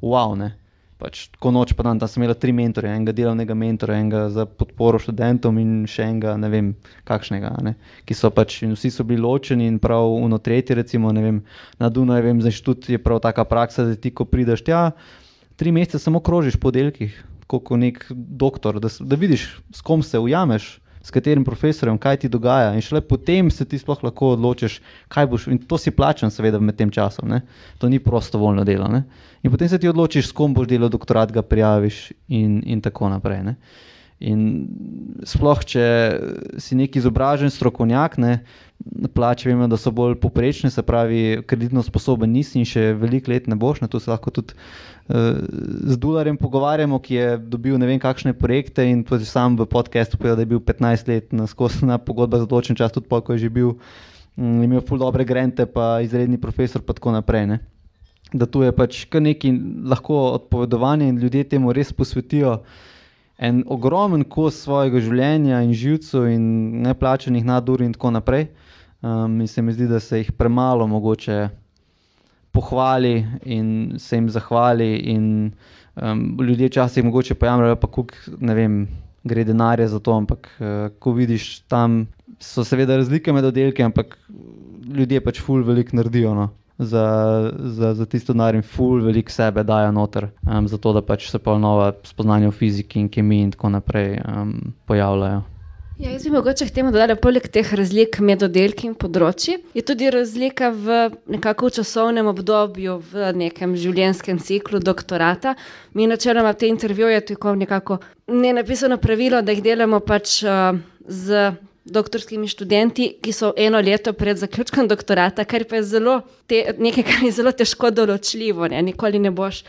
wow, ne. Pač ko noč pa dan, tam sem imel tri mentorje, enega delovnega mentora, enega za podporo študentom in še enega, ne vem, kakšnega, ne, ki so pač, in vsi so bili ločeni in prav uno tretje, recimo, ne vem, na Dunaju, vem, za inštitut je prav taka praksa, da ti, ko prideš tja, tri mesece samo krožiš po delkih, kot nek doktor, da, da vidiš, s kom se ujameš, s katerim profesorjem, kaj ti dogaja. In šele potem se ti sploh lahko odločiš, kaj boš. In to si plačan, seveda, med tem časom. Ne? To ni prostovoljno delo. Ne? In potem se ti odločiš, s kom boš delal doktorat, ga prijaviš in, in tako naprej. Ne? In sploh, če si neki izobražen strokovnjak, ne, plače vemo, da so bolj poprečne, se pravi, kreditno sposoben nisi in še veliko let ne boš. Ne, tu se lahko tudi uh, z Dularjem pogovarjamo, ki je dobil ne vem kakšne projekte in tudi sam v podkastu povedal, da je bil 15 let na skosna pogodba za določen čas, tudi pa, ko je že bil, um, imel ful dobre grente, pa izredni profesor, pa tako naprej. Ne. Da tu je pač kar nekaj lahko odpovedovanja in ljudje temu res posvetijo en ogromen kos svojega življenja in živcev in neplačenih nadur in tako naprej. Um, in se mi zdi, da se jih premalo mogoče pohvali in se jim zahvali. In, um, ljudje včasih mogoče pojamrajo, pa kuk, ne vem, gre denarje za to, ampak uh, ko vidiš tam, so seveda razlike med oddelki, ampak ljudje pač ful veliko naredijo. No. Za, za, za tisto denar in ful, veliko sebe dajo noter, um, zato da pač se pa nova spoznanja v fiziki in kemiji in tako naprej um, pojavljajo. Ja, jaz bi mogoče k temu dodala, poleg teh razlik med oddelki in področji, je tudi razlika v nekako v časovnem obdobju, v nekem življenjskem ciklu doktorata. Mi načeloma te intervjuje tako nekako ne napisano pravilo, da jih delamo pač uh, z doktorskimi študenti, ki so eno leto pred zaključkom doktorata, kar pa je zelo te, nekaj, kar je zelo težko določljivo. Ne? Nikoli ne boš.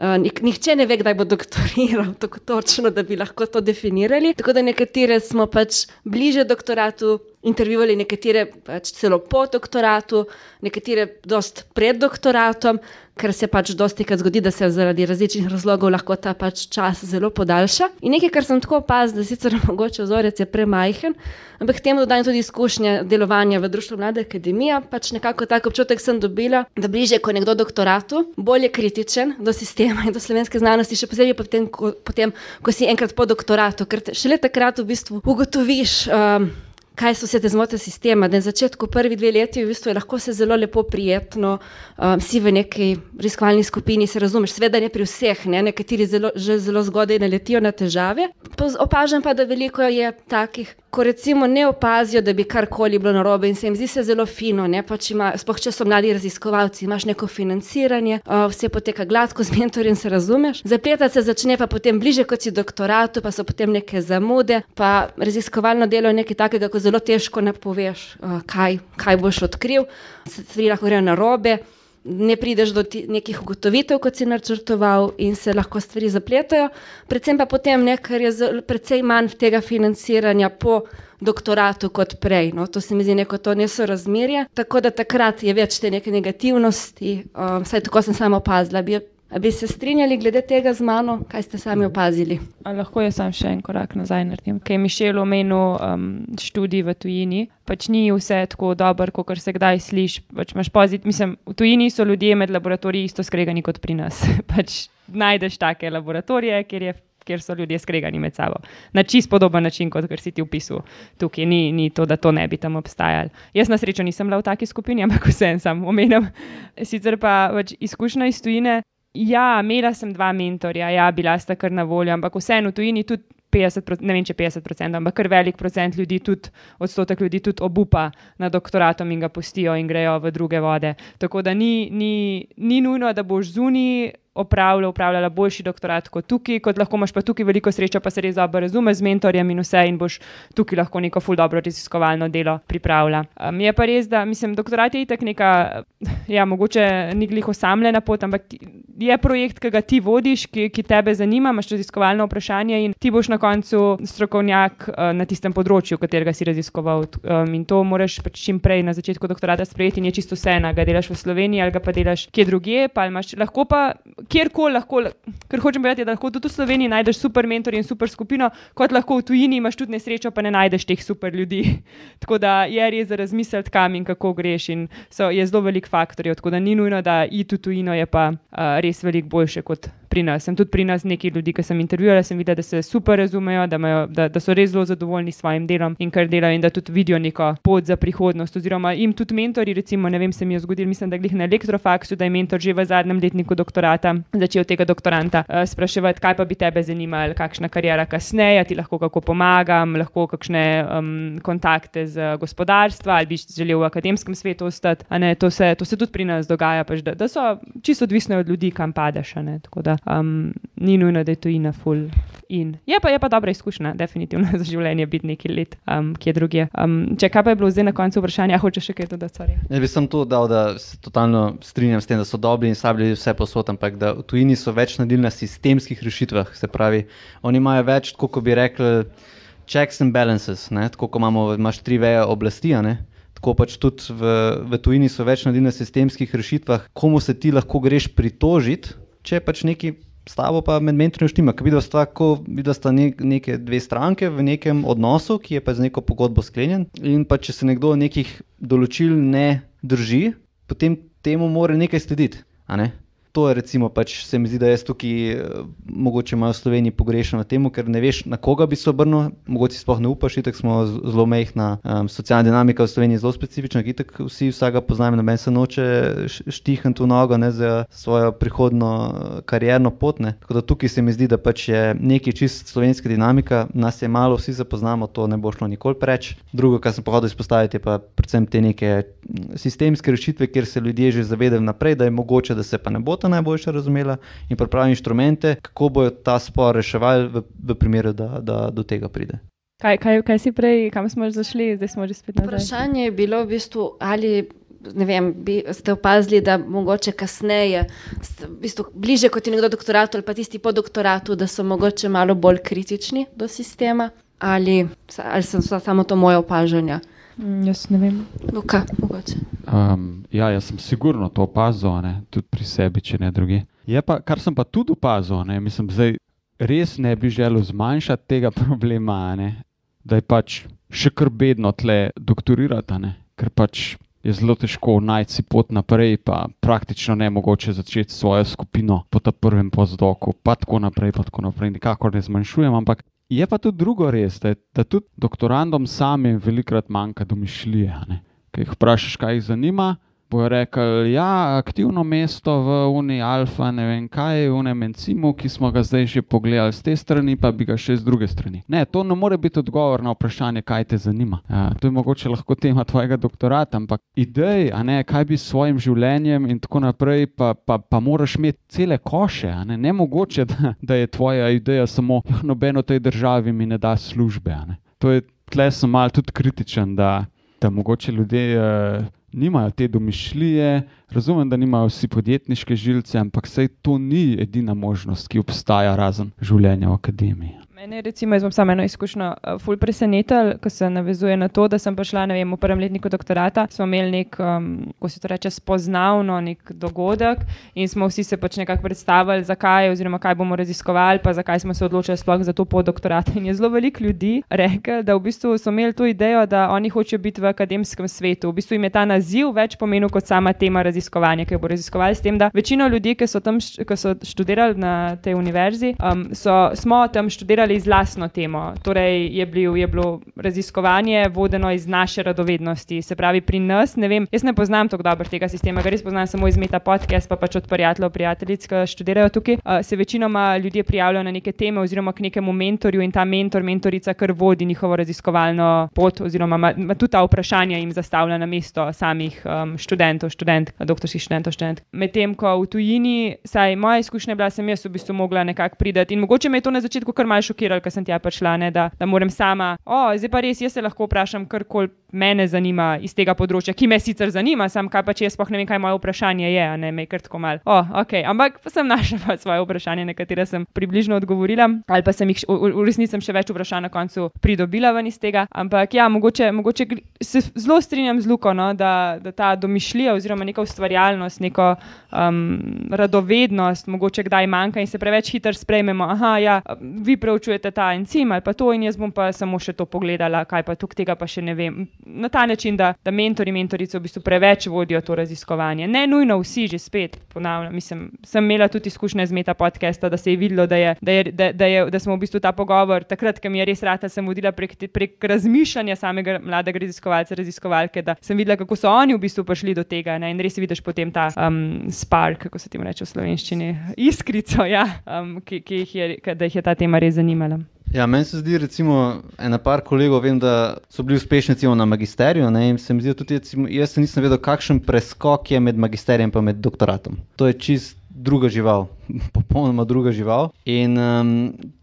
Uh, nihče ne ve, kdaj bo doktoriral, tako točno, da bi lahko to definirali. Tako da nekatere smo pač bliže doktoratu, intervjuvali nekatere pač celo po doktoratu, nekatere dost pred doktoratom, ker se pač dosti krat zgodi, da se zaradi različnih razlogov lahko ta pač čas zelo podaljša. In nekaj, kar sem tako opazil, da sicer (laughs) mogoče vzorec je premajhen, ampak temu dodajam tudi izkušnje delovanja v Društvu Mlade Akademije. Pač nekako tak občutek sem dobila, da bliže, ko je nekdo doktoratu, bolje kritičen do sistema in do slovenske znanosti, še posebej potem, ko, potem, ko si enkrat po doktoratu, ker šele takrat v bistvu ugotoviš. Um, kaj so vse te zmote sistema. Na začetku, prvi dve leti, v bistvu je lahko se zelo lepo, prijetno, um, si v neki raziskovalni skupini, se razumeš, sveda ne pri vseh, ne? nekateri zelo, že zelo zgodaj naletijo na težave. Opažam pa, da veliko je takih ko recimo ne opazijo, da bi karkoli bilo narobe in se jim zdi se zelo fino, pač sploh če so mladi raziskovalci, imaš neko financiranje, uh, vse poteka gladko (laughs) z mentorjem, se razumeš. Zapletati se začne pa potem bliže kot si doktoratu, pa so potem neke zamude, pa raziskovalno delo je nekaj takega, ko zelo težko napoveš, uh, kaj, kaj boš odkril, stvari lahko grejo narobe ne prideš do nekih ugotovitev, kot si načrtoval, in se lahko stvari zapletajo. Predvsem pa potem, ne, ker je precej manj tega financiranja po doktoratu kot prej. No, to se mi zdi neko to nesorazmerje. Tako da takrat je več te neke negativnosti, um, vsaj tako sem samo opazila. Bi, bi se strinjali glede tega z mano, kaj ste sami opazili? A lahko jaz sam še en korak nazaj naredim. Kaj je Mišel omenil um, študij v tujini, pač ni vse tako dobro, kot se kdaj sliši. Pač Mislim, v tujini so ljudje med laboratoriji isto skregani kot pri nas. (laughs) pač najdeš take laboratorije, kjer je. Ker so ljudje skregani med sabo. Na čist podoben način, kot si ti opisal. Tukaj ni, ni to, da to ne bi tam obstajalo. Jaz na srečo nisem bila v taki skupini, (laughs) ampak vsem sam omenjam. Sicer pa pač izkušnja iz tujine, Ja, imela sem dva mentorja, ja, bila sta kar na voljo, ampak vseeno v tujini tudi 50, ne vem če 50%, ampak kar velik procent ljudi, tudi odstotek ljudi, tudi obupa na doktoratom in ga pustijo in grejo v druge vode. Tako da ni, ni, ni nujno, da boš zunaj opravljala, opravljala boljši doktorat kot tukaj, kot lahko imaš pa tukaj veliko srečo, pa se res dobro razumeš z mentorjem in vse, in boš tukaj lahko neko ful dobro raziskovalno delo pripravila. Um, je pa res, da mislim, doktorat je itak neka, ja, mogoče ni glih osamljena pot, ampak je projekt, ki ga ti vodiš, ki, ki tebe zanima, imaš raziskovalno vprašanje in ti boš na koncu strokovnjak uh, na tistem področju, katerega si raziskoval. Um, in to moraš pač čim prej na začetku doktorata sprejeti in je čisto vse, ga delaš v Sloveniji ali ga pa delaš kje drugje, pa imaš lahko pa kjerkoli lahko, ker hočem povedati, da lahko tudi v Sloveniji najdeš super mentor in super skupino, kot lahko v tujini imaš tudi nesrečo, pa ne najdeš teh super ljudi. (laughs) tako da je res za razmisliti, kam in kako greš. In so, je zelo velik faktor, tako da ni nujno, da iti v tujino je pa uh, res veliko boljše kot pri nas. Sem tudi pri nas nekaj ljudi, ki sem intervjuvala, sem videla, da se super razumejo, da, imajo, da, da so res zelo zadovoljni s svojim delom in kar delajo, in da tudi vidijo neko pot za prihodnost. Oziroma, jim tudi mentori, recimo, ne vem, se mi je zgodilo, mislim, da glih na elektrofaksu, da je mentor že v zadnjem letniku doktorata začel tega doktoranta uh, spraševati, kaj pa bi tebe zanimalo, kakšna karijera kasneje, ti lahko kako pomagam, lahko kakšne um, kontakte z gospodarstva ali bi želel v akademskem svetu ostati. To se, to se tudi pri nas dogaja, pač, da, da so čisto odvisne od ljudi, kam padeš. Tako da um, ni nujno, da je to ina full in. Je pa, je pa dobra izkušnja, definitivno (laughs) za življenje biti nekaj let, um, kje drugje. Um, če kaj pa je bilo zdaj na koncu vprašanja, (laughs) hočeš še kaj dodati? Ne bi sem to dal, da se totalno strinjam s tem, da so dobri in sabili vse posod, ampak da v tujini so več naredili na sistemskih rešitvah. Se pravi, oni imajo več, kot bi rekli, checks and balances, ne? tako kot imamo, imaš tri veje oblasti. Tako pač tudi v, v tujini so več naredili na sistemskih rešitvah, komu se ti lahko greš pritožiti, če pač nekaj s tabo pa med mentorjem štima, ker vidva sta, ko, vidva sta ne, neke dve stranke v nekem odnosu, ki je pa z neko pogodbo sklenjen. In pa če se nekdo nekih določil ne drži, potem temu mora nekaj slediti. To je recimo, pač se mi zdi, da jaz tukaj eh, mogoče malo v Sloveniji pogrešam na tem, ker ne veš, na koga bi se obrnil, mogoče sploh ne upaš, tako smo zelo mehna, um, socialna dinamika v Sloveniji je zelo specifična, itak vsi vsega poznamo, noben se noče štihniti v nogo ne, za svojo prihodno eh, karierno pot. Ne. Tako da tukaj se mi zdi, da pač je nekaj čist slovenska dinamika, nas je malo, vsi se poznamo, to ne bo šlo nikoli preč. Drugo, kar sem pa hotel izpostaviti, je pa predvsem te neke sistemske rešitve, kjer se ljudje že zavedajo naprej, da je mogoče, da se pa ne bo ta najboljša razumela in pripravi inštrumente, kako bojo ta spor reševali v, v primeru, da, da do tega pride. Kaj, kaj, kaj si prej, kam smo že zašli, zdaj smo že spet nazaj? Vprašanje je bilo v bistvu, ali vem, bi, ste opazili, da mogoče kasneje, v bistvu, bliže kot je nekdo doktoratu ali pa tisti po doktoratu, da so mogoče malo bolj kritični do sistema, ali, ali so so samo to moje opažanja. Mm, jaz ne vem. Luka, mogoče. Um, ja, jaz sem sigurno to opazil, a ne, tudi pri sebi, če ne drugi. Je pa, kar sem pa tudi opazil, ne, mislim, zdaj res ne bi želel zmanjšati tega (laughs) problema, a ne, da je pač še kar bedno tle doktorirati, a ne, ker pač je zelo težko najti si pot naprej, pa praktično ne mogoče začeti svojo skupino po tem prvem pozdoku, pa tako naprej, pa tako naprej, nikakor ne zmanjšujem, ampak je pa tudi drugo res, da, da tudi doktorandom samim velikrat manjka domišljije. a ne. Kaj jih vprašaš, kaj jih zanima, bojo rekli, ja, aktivno mesto v Uni Alfa, ne vem kaj, v enem encimu, ki smo ga zdaj že pogledali z te strani, pa bi ga še z druge strani. Ne, to ne more biti odgovor na vprašanje, kaj te zanima. Ja, to je mogoče lahko tema tvojega doktorata, ampak idej, ne, kaj bi s svojim življenjem in tako naprej, pa, pa, pa moraš imeti cele koše, ne, ne mogoče, da, da je tvoja ideja samo, "Ja, nobeno tej državi mi ne da službe, ne. To je, tle sem mal tudi kritičen, da, da mogoče ljudje uh, nimajo te domišljije, razumem, da nimajo vsi podjetniške žilce, ampak sej to ni edina možnost, ki obstaja razen življenja v akademiji. Mene, recimo, jaz bom samo eno izkušnjo, uh, ful presenetil, ko se navezuje na to, da sem prišla, ne vem, v prvem letniku doktorata, smo imeli nek, um, ko se to reče, spoznavno nek dogodek in smo vsi se pač nekako predstavili, zakaj oziroma kaj bomo raziskovali, pa zakaj smo se odločili sploh za to podoktorat. In je zelo veliko ljudi rekel, da v bistvu so imeli to idejo, da oni hočejo biti v akademskem svetu. V bistvu jim je ta naziv več pomenil kot sama tema raziskovanja, ki jo bo raziskovali s tem, da večino ljudi, ki so tam ki so študirali na tej univerzi, um, so, smo tam študirali z lastno temo. Torej je, bil, je bilo raziskovanje vodeno iz naše radovednosti. Se pravi, pri nas, ne vem, jaz ne poznam tako dobro tega sistema, ga res poznam samo iz Meta podcast, pa pač od prijateljev, prijateljic, ki študirajo tukaj. Se večinoma ljudje prijavljajo na neke teme oziroma k nekemu mentorju in ta mentor, mentorica, kar vodi njihovo raziskovalno pot oziroma ima, ima tudi ta vprašanja jim zastavlja na mesto samih um, študentov, študent, doktorskih študentov, študent. Medtem ko v tujini, saj moja izkušnja je bila, sem jaz v bistvu mogla nekako priti in mogoče me je to na začetku kar malce šokiralo, ker sem tja prišla, ne, da, da moram sama, o, zdaj pa res, jaz se lahko vprašam karkoli mene zanima iz tega področja, ki me sicer zanima, sam kaj pa če jaz sploh ne vem, kaj moje vprašanje je, ne me je kar tako mal. O, ok, ampak pa sem našla pa (laughs) svoje vprašanje, na katera sem približno odgovorila, ali pa sem jih v, v, resnici sem še več vprašanj na koncu pridobila ven iz tega. Ampak ja, mogoče, mogoče se zelo strinjam z Luko, no, da, da ta domišljija oziroma neka ustvarjalnost, neko um, radovednost mogoče kdaj manjka in se preveč hitro sprejmemo. Aha, ja, vi preučujete ta encim ali pa to in jaz bom pa samo še to pogledala, kaj pa tukaj tega pa še ne vem. Na ta način, da, da mentori, mentorice v bistvu preveč vodijo to raziskovanje. Ne nujno vsi, že spet ponavljam. Mislim, sem imela tudi izkušnje z meta podcasta, da se je videlo, da, je, da, je, da, da, je, da smo v bistvu ta pogovor takrat, ko mi je res rata, sem vodila prek, prek razmišljanja samega mladega raziskovalca, raziskovalke, da sem videla, kako so oni v bistvu prišli do tega. Ne? In res vidiš potem ta um, spark, kako se temu reče v slovenščini, (laughs) iskrico, ja, um, ki, ki jih je, da jih je ta tema res zanimala. Ja, meni se zdi, recimo, ena par kolegov, vem, da so bili uspešni recimo, na magisteriju. Ne, se mi zdi tudi, recimo, jaz se nisem vedel, kakšen preskok je med magisterijem in med doktoratom. To je čist druga žival, (laughs) popolnoma druga žival. In um,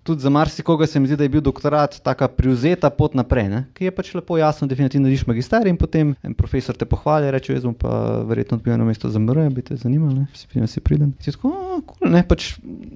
tudi za marsikoga se mi zdi, da je bil doktorat taka privzeta pot naprej, ne? ki je pač lepo jasno definitivno, narediš magisterij in potem en profesor te pohvali, reče, jaz bom pa verjetno odbil eno mesto za MR, bi te zanimalo, ne, si, si pridem. Si tako, "A, cool, ne, pač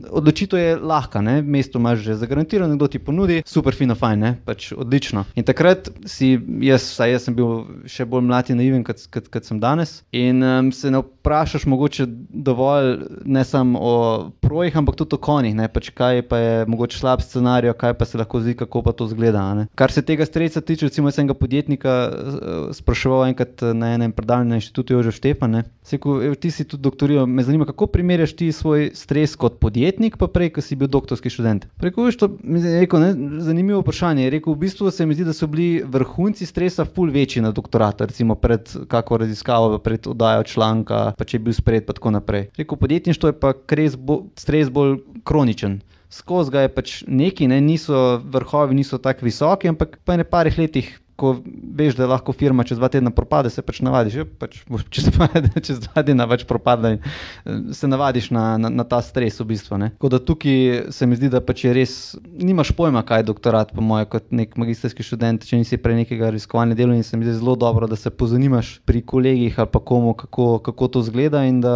odločitev je lahka, ne, mesto imaš že zagarantirano, nekdo ti ponudi, super, fino, fajn, ne, pač odlično. In takrat si, jaz, vsaj jaz sem bil še bolj mlad in naiven, kot, kot, kot sem danes. In um, se ne vprašaš mogoče dovolj ne samo o projih, ampak tudi o konjih, ne, pač kaj pa je mogoče slab scenarij, kaj pa se lahko zdi, kako pa to zgleda. Ne. Kar se tega stresa tiče, recimo, sem ga podjetnika eh, spraševal enkrat eh, na enem predavanju na inštitutu Jožef Štefan, evo, ti si tudi doktoriral, me zanima, kako primerjaš ti svoj stres kot podjetnik, pa prej, ko si bil doktorski študent. Preko veš, to mi je rekel, ne, zanimivo vprašanje. Je rekel, v bistvu se mi zdi, da so bili vrhunci stresa ful večji na doktoratu, recimo pred kako raziskavo, pred oddajo članka, pa če je bil sprejet, pa tako naprej. Rekel, podjetništvo je pa bo, stres bolj kroničen. Skozi ga je pač neki, ne, niso vrhovi, niso tako visoki, ampak po ne parih letih, ko veš, da lahko firma čez dva tedna propade, se pač navadiš. Je, pač boš (laughs) čez, dva, čez dva tedna več propadla in eh, se navadiš na, na, na ta stres v bistvu. Ne. Tako da tukaj se mi zdi, da pač je res, nimaš pojma, kaj je doktorat, po mojem, kot nek magistrski študent, če nisi prej nekega raziskovalnega dela in se mi zdi zelo dobro, da se pozanimaš pri kolegih ali pa komu, kako, kako to zgleda in da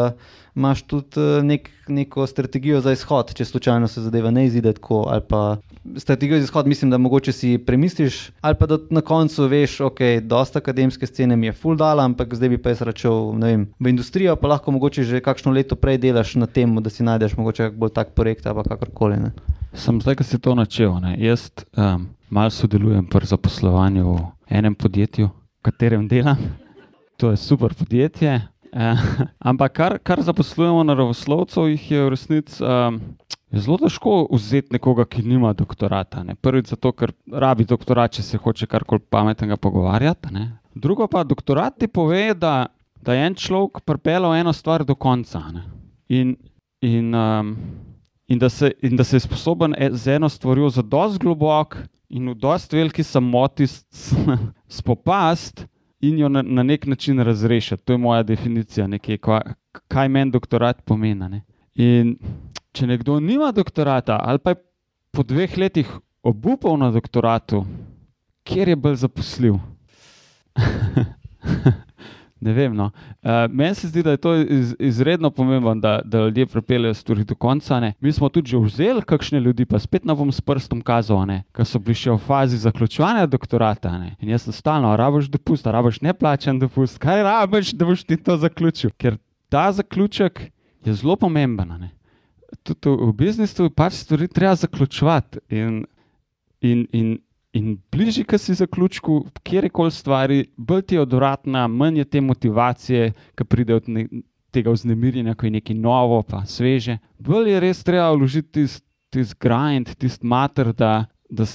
imaš tudi eh, nek, neko strategijo za izhod, če slučajno se zadeva ne izide tako. Strategijo za izhod, mislim, da mogoče si premisliš, ali pa da na koncu veš, ok, dosta akademske scene mi je full dala, ampak zdaj bi pa jaz račel vem, v industrijo, pa lahko mogoče že kakšno leto prej delaš na tem, da si najdeš mogoče bolj tak projekt ali kakorkoli. Ne. Sem zdaj, ko si to načel. Ne? Jaz um, malo sodelujem pri zaposlovanju v enem podjetju, v katerem delam. To je super podjetje, Eh, (laughs) ampak kar, kar zaposlujemo na ravoslovcu, jih je v resnici um, je zelo težko vzeti nekoga, ki nima doktorata. Ne. Prvič zato, ker rabi doktorat, če se hoče karkoli pametnega pogovarjati. Ne. Drugo pa doktorat ti pove, da, da je en človek pripeljal eno stvar do konca. In, in, um, in, da se, in da se je sposoben e, z eno stvarjo za dosti globok in v dosti veliki samoti (laughs) spopasti in jo na, na nek način razrešiti. To je moja definicija, nekaj, kva, kaj meni doktorat pomeni. Ne? In če nekdo nima doktorata, ali pa je po dveh letih obupal na doktoratu, kjer je bolj zaposljiv. (laughs) Ne vem. No. Uh, Meni se zdi, da je to iz, izredno pomembno, da, da ljudje pripeljejo stvari do konca. Ne. Mi smo tudi že vzeli kakšne ljudi, pa spet ne bom s prstom kazal, ki so bili še v fazi zaključovanja doktorata. Ne. In jaz sem stalno, rabiš dopust, rabiš neplačen dopust, kaj rabiš, da boš ti to zaključil. Ker ta zaključek je zelo pomemben. Ne. Tudi v biznisu pač stvari treba zaključovati. In, in, in In bližje, ki si zaključku, kjerkoli stvari, bolj ti je odvratna, manj je te motivacije, ki pride od ne, tega vznemirjenja, ko je nekaj novo, pa sveže. Bolj je res treba vložiti tisti tis grind, tisti mater, da, da,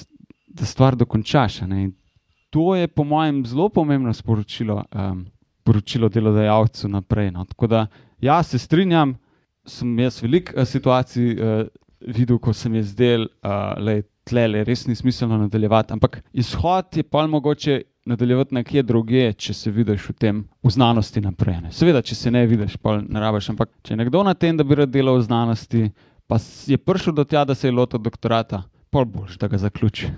da stvar dokončaš. To je, po mojem, zelo pomembno sporočilo, um, sporočilo delodajalcu naprej. No. Tako da, ja, se strinjam, sem jaz veliko uh, situacij uh, videl, ko sem jaz del, uh, le tle, res ni smiselno nadaljevati. Ampak izhod je pa mogoče nadaljevati nekje druge, če se vidiš v tem, v znanosti naprej. Ne. Seveda, če se ne vidiš, pa ne rabiš. Ampak če nekdo na tem, da bi rad delal v znanosti, pa je prišel do tja, da se je lotil doktorata, pol boš, da ga zaključi.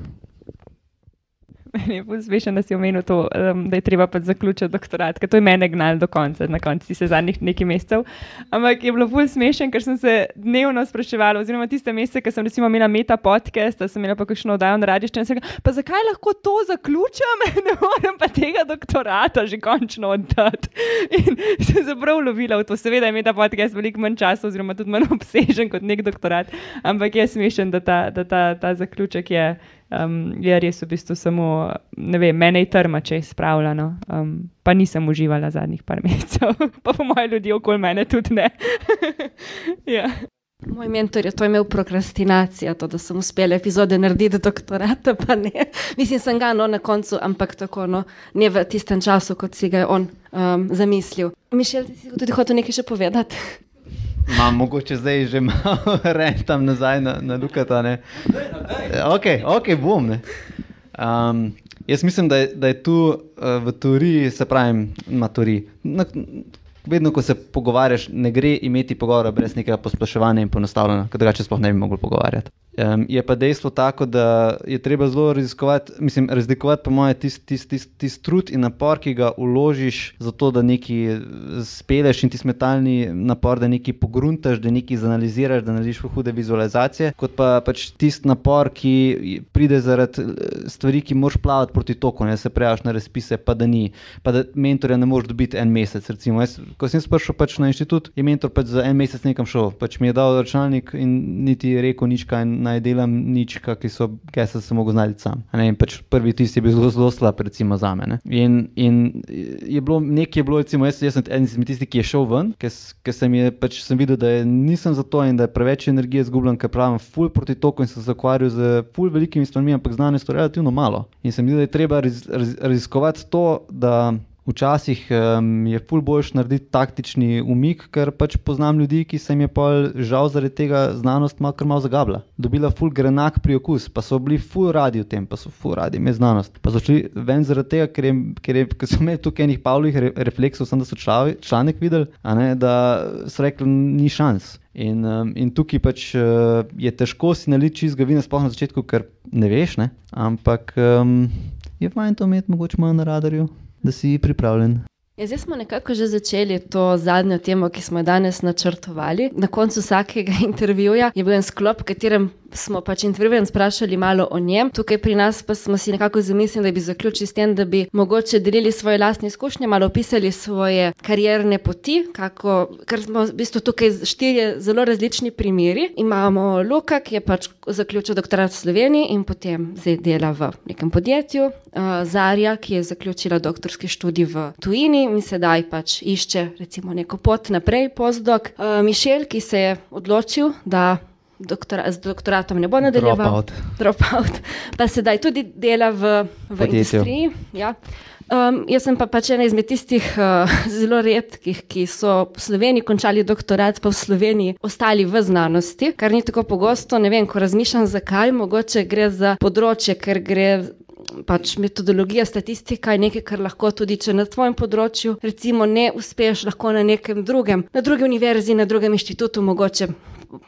Meni (laughs) je posvečen, da si omenil to, um, da je treba pač zaključiti doktorat, ker to je mene gnalo do konca, na koncu se zadnjih nekaj mesecev. Ampak je bilo bolj smešen, ker sem se dnevno spraševala, oziroma tiste mesece, ko sem recimo imela meta podcast, da sem imela pa kakšno oddajo na radišče in sem rekla, pa zakaj lahko to zaključim, (laughs) ne morem pa tega doktorata že končno oddati. In (laughs) sem se prav lovila v to, seveda je meta podcast veliko manj časa, oziroma tudi manj obsežen kot nek doktorat, ampak je smešen, da ta, da ta, ta zaključek je um, je res v bistvu samo, ne vem, mene je trma, če je spravljeno. Um, pa nisem uživala zadnjih par (laughs) mesecev, pa po mojem ljudje okoli mene tudi ne. (laughs) ja. Moj mentor je to imel prokrastinacijo, to, da sem uspela epizode narediti do doktorata, (laughs) pa ne. Mislim, sem ga no na koncu, ampak tako, no, ne v tistem času, kot si ga je on um, zamislil. Mišel, ti si tudi hotel nekaj še povedati? Imam mogoče zdaj že malo (laughs) rentam nazaj na, na Lukata. Ne? Ok, ok, bom. Um, jaz mislim, da je, da je tu uh, v teoriji, se pravi, teoriji. Na, vedno, ko se pogovarjaš, ne gre imeti pogovora brez nekega posploševanja in ponostavljanja, ker drugače sploh ne bi mogli pogovarjati. Um, je pa dejstvo tako, da je treba zelo raziskovati, mislim, razlikovati, po mojem, tisti tis, tis, tis trud in napor, ki ga uložiš za to, da nekaj speleš in ti smetalni napor, da nekaj pogruntaš, da nekaj zanaliziraš, da narediš hude vizualizacije, kot pa pač tisti napor, ki pride zaradi stvari, ki moraš plavati proti toku, ne se prejaš na razpise, pa da ni, pa da mentorja ne moreš dobiti en mesec. Recimo, jaz, ko sem prišel pač na inštitut, je mentor pač za en mesec nekam šel, pač mi je dal računalnik in niti rekel nič kaj naj delam nič, ki so, kaj sem se mogel znati sam. Ne, pač prvi tisti je bil zelo, zelo slab, recimo za me. In, in je bilo nekaj, je bilo, recimo, jaz, jaz sem en izmed tistih, ki je šel ven, ker sem, pač, sem videl, da je, nisem za to in da je preveč energije izgubljen, ker pravim, full proti toku in sem se ukvarjal z full velikimi stvarmi, ampak znanje je relativno malo. In sem videl, da je treba raz, raz, raziskovati to, da Včasih um, je ful boljš narediti taktični umik, ker pač poznam ljudi, ki se jim je pa žal zaradi tega znanost malo malo zagabla. Dobila ful grenak pri okus, pa so bili ful radi v tem, pa so ful radi imeli znanost. Pa so šli ven zaradi tega, ker, je, ker, je, ker so imeli tukaj enih pavlih re, refleksov, sem da so člavi, članek videli, ne, da so rekli, ni šans. In, um, in tukaj pač uh, je težko si naliti čizga vina, sploh na začetku, ker ne veš, ne? ampak um, je fajn to imeti mogoče malo na radarju da si pripravljen. Ja, zdaj smo nekako že začeli to zadnjo temo, ki smo jo danes načrtovali. Na koncu vsakega (laughs) intervjuja je bil en sklop, v katerem smo pač intervjuven sprašali malo o njem. Tukaj pri nas pa smo si nekako zamislili, da bi zaključili s tem, da bi mogoče delili svoje lastne izkušnje, malo opisali svoje karierne poti, kako, ker smo v bistvu tukaj štirje zelo različni primeri. Imamo Luka, ki je pač zaključil doktorat v Sloveniji in potem zdaj dela v nekem podjetju, uh, Zarja, ki je zaključila doktorski študij v tujini in sedaj pač išče recimo neko pot naprej, postdok. Uh, Mišel, ki se je odločil, da doktora, z doktoratom ne bo nadaljeval. Dropout. Pa sedaj tudi dela v, v industriji. Ja. Um, jaz sem pa pač ena izmed tistih uh, (laughs) zelo redkih, ki so v Sloveniji končali doktorat, pa v Sloveniji ostali v znanosti, kar ni tako pogosto. Ne vem, ko razmišljam, zakaj, mogoče gre za področje, ker gre. Pač metodologija, statistika je nekaj, kar lahko tudi, če na tvojem področju, recimo, ne uspeš, lahko na nekem drugem, na drugi univerzi, na drugem inštitutu, mogoče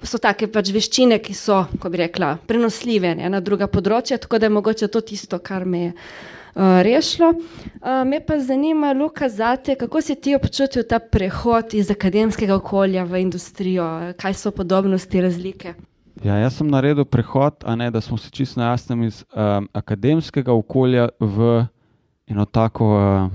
so take pač veščine, ki so, ko bi rekla, prenosljive ne, na druga področja, tako da je mogoče to tisto, kar me je uh, rešilo. Uh, me pa zanima, Luka, zate, kako si ti občutil ta prehod iz akademskega okolja v industrijo, kaj so podobnosti, razlike? Ja, jaz sem naredil prehod, ne, da smo se čisto jasni iz um, akademskega okolja v eno tako uh,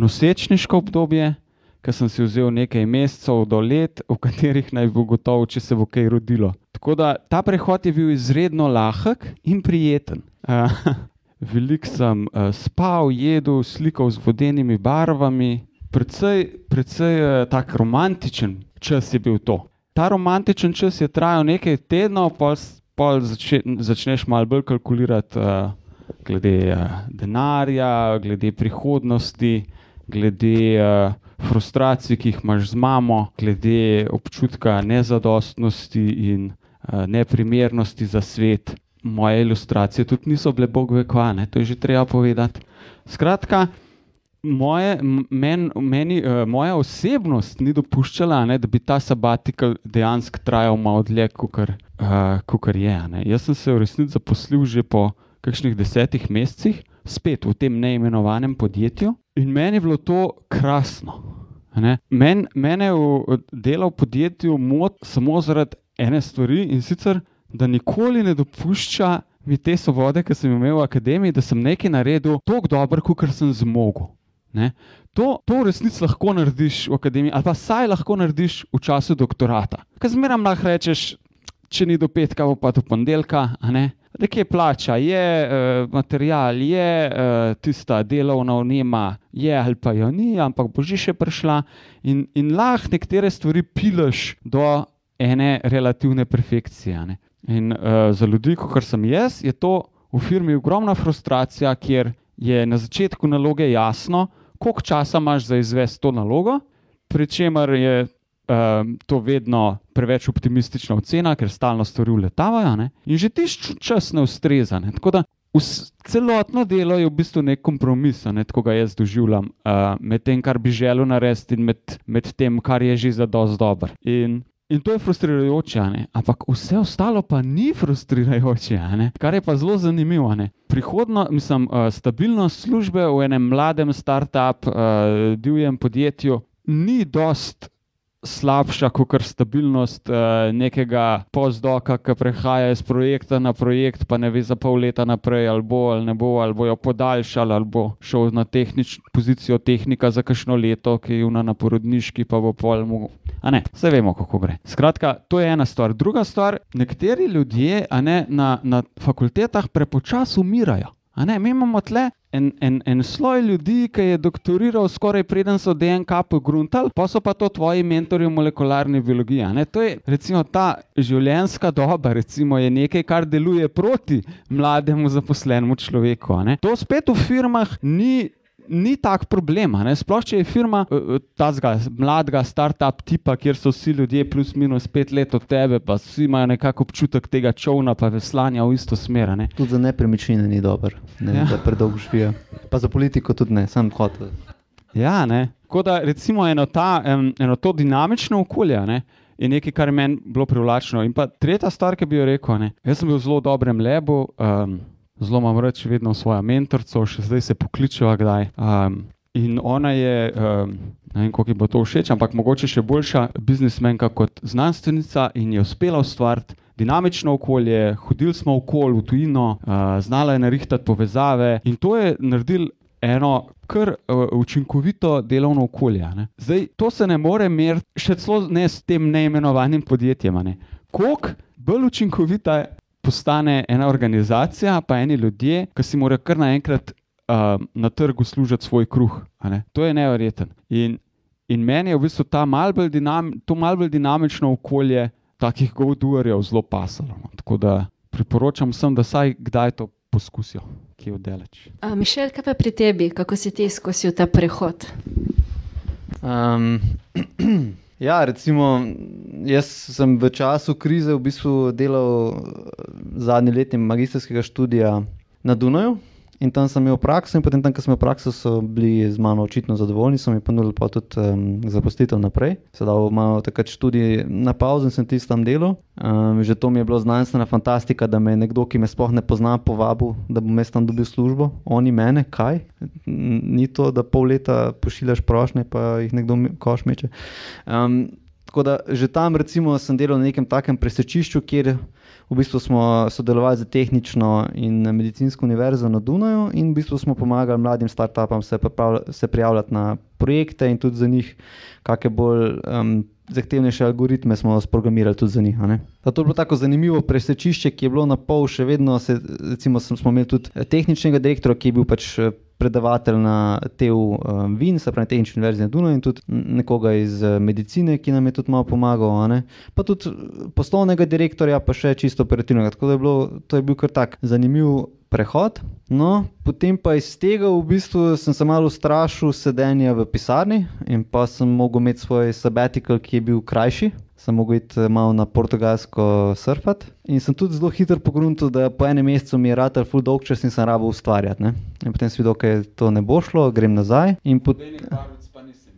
nosečniško obdobje ker sem si vzel nekaj mesecev do let, v katerih naj bo gotovo, če se bo kaj rodilo. Tako da ta prehod je bil izredno lahek in prijeten. Uh, (laughs) Veliko sem uh, spal, jedel, slikal z vodenimi barvami, predvsej, predvsej uh, tak romantičen čas je bil to. Ta romantičen čas je trajal nekaj tednov, pa začne, začneš malo bolj kalkulirati uh, glede uh, denarja, glede prihodnosti, glede. Uh, frustracij, ki jih imaš z mamo, glede občutka nezadostnosti in uh, neprimernosti za svet. Moje ilustracije tudi niso bile bog vekvane, to je že treba povedati. Skratka, moje, men, meni, uh, moja osebnost ni dopuščala, ne, da bi ta sabatikal dejansko trajal malo dlje, kot uh, je. Ne. Jaz sem se v resnici zaposlil že po kakšnih desetih mesecih, spet v tem neimenovanem podjetju. In meni je bilo to krasno. Men, mene je delo v podjetju mot samo zaradi ene stvari in sicer, da nikoli ne dopušča mi te svobode, ki sem imel v akademiji, da sem nekaj naredil tako dobro, kot sem zmogel. To, to v resnici lahko narediš v akademiji, ali pa saj lahko narediš v času doktorata. Ker zmeraj lahko rečeš, če ni do petka, pa do ponedeljka, nekje plača, je uh, material, je uh, tista delovna unema, je ali pa jo ni, ampak bo že še prišla in, in lahko nekatere stvari pileš do ene relativne perfekcije. Ne? In uh, za ljudi, kot sem jaz, je to v firmi ogromna frustracija, kjer je na začetku naloge jasno, koliko časa imaš za izvesti to nalogo, pri čemer je um, to vedno preveč optimistična ocena, ker stalno stvari uletavajo ne? in že tiš čas ne ustreza. Ne? Tako da celotno delo je v bistvu nek kompromis, ne? tako ga jaz doživljam uh, med tem, kar bi želel narediti in med, med tem, kar je že za dosti dobro. In In to je frustrirajoče, ampak vse ostalo pa ni frustrirajoče, kar je pa zelo zanimivo. ne. Prihodno, mislim, uh, stabilnost službe v enem mladem start-up, uh, divjem podjetju ni dost slabša kot stabilnost uh, nekega postdoka, ki prehaja iz projekta na projekt, pa ne ve za pol leta naprej, ali bo ali ne bo, ali bojo podaljšali, ali bo šel na tehnič, pozicijo tehnika za kakšno leto, ki je na porodniški, pa bo pol mu. A ne, vse vemo, kako gre. Skratka, to je ena stvar. Druga stvar, nekateri ljudje ne, na, na fakultetah prepočasno umirajo. Ne, mi imamo tle en, en, en sloj ljudi, ki je doktoriral skoraj preden so DNK pogruntali, pa so pa to tvoji mentori v molekularni biologiji. To je recimo ta življenjska doba, recimo, je nekaj, kar deluje proti mlademu zaposlenemu človeku. To spet v firmah ni. Ni tak problem, sploh če je firma uh, tazga mladega start-up tipa, kjer so vsi ljudje plus minus pet let od tebe, pa vsi imajo nekako občutek tega čovna, pa veslanja v isto smer. ne. Tudi za nepremičnine ni dober, ne, Ja. da predolgo živijo. Pa za politiko tudi ne, sam hotel. Ja, ne. Tako da recimo eno, ta, eno to dinamično okolje ne, je nekaj, kar je meni bilo privlačno. In pa tretja stvar, ki bi jo rekel, ne, jaz sem bil v zelo dobrem lebu, um, zelo imam reči vedno svojo mentorico, še zdaj se pokličeva kdaj. Um, in ona je, um, ne vem, koliko ji bo to všeč, ampak mogoče še boljša biznismenka kot znanstvenica in je uspela ustvariti. Dinamično okolje, hodili smo okoli v tujino, uh, znala je narihtati povezave in to je naredil eno kar uh, učinkovito delovno okolje. ne. Zdaj, to se ne more meriti, še celo ne s tem neimenovanim podjetjem. Koliko bolj učinkovita postane ena organizacija, pa eni ljudje, ki si morajo kar naenkrat uh, na trgu služiti svoj kruh. a ne. To je neverjeten. In, in meni je v bistvu ta mal bolj dinam, to malo bolj dinamično okolje takih go-doerjev zelo pasalo. No. Tako da priporočam vsem, da saj kdaj to poskusijo, ki je. A, Mišel, kaj pa pri tebi, kako si ti izkusil ta prehod? Um, (clears throat) ja, recimo, jaz sem v času krize v bistvu delal eh, zadnji letni magistrskega študija na Dunaju. In tam sem imel prakso, in potem, tam, ko sem imel prakso, so bili z mano očitno zadovoljni, so mi ponudili pa tudi um, zaposlitev naprej. Sedaj imamo takrat študij na pauzi in sem tisti tam delal. Um, že to mi je bilo znanstvena fantastika, da me je nekdo, ki me sploh ne pozna, povabil, da bom jaz tam dobil službo. Oni mene, kaj? Ni to, da pol leta pošiljaš prošnje, pa jih nekdo koš meče. Um, tako da že tam, recimo, sem delal na nekem takem presečišču, kjer v bistvu smo sodelovali z tehnično in medicinsko univerzo na Dunaju in v bistvu smo pomagali mladim startupom se, se prijavljati na projekte in tudi za njih, kakšne bolj um, zahtevnejše algoritme smo sprogramirali tudi za njih. To je bilo tako zanimivo presečišče, ki je bilo na pol še vedno, se, recimo smo imeli tudi eh, tehničnega direktorja, ki je bil pač eh, predavatelj na TU um, Vin, se pravi Tehnični univerzi na Dunaju in tudi nekoga iz eh, medicine, ki nam je tudi malo pomagal, pa tudi eh, poslovnega direktorja, pa še čisto operativnega. Tako da je bilo, to je bil kar tak zanimiv prehod. No, potem pa iz tega v bistvu sem se malo ustrašil sedenja v pisarni in pa sem mogel imeti svoj sabbatical, ki je bil krajši. Sem mogel iti eh, malo na portugalsko surfati in sem tudi zelo hitro pogruntil, da po enem mesecu mi je ratal full dolg čas in sem rabo ustvarjati. Ne? In potem sem videl, da to ne bo šlo, grem nazaj.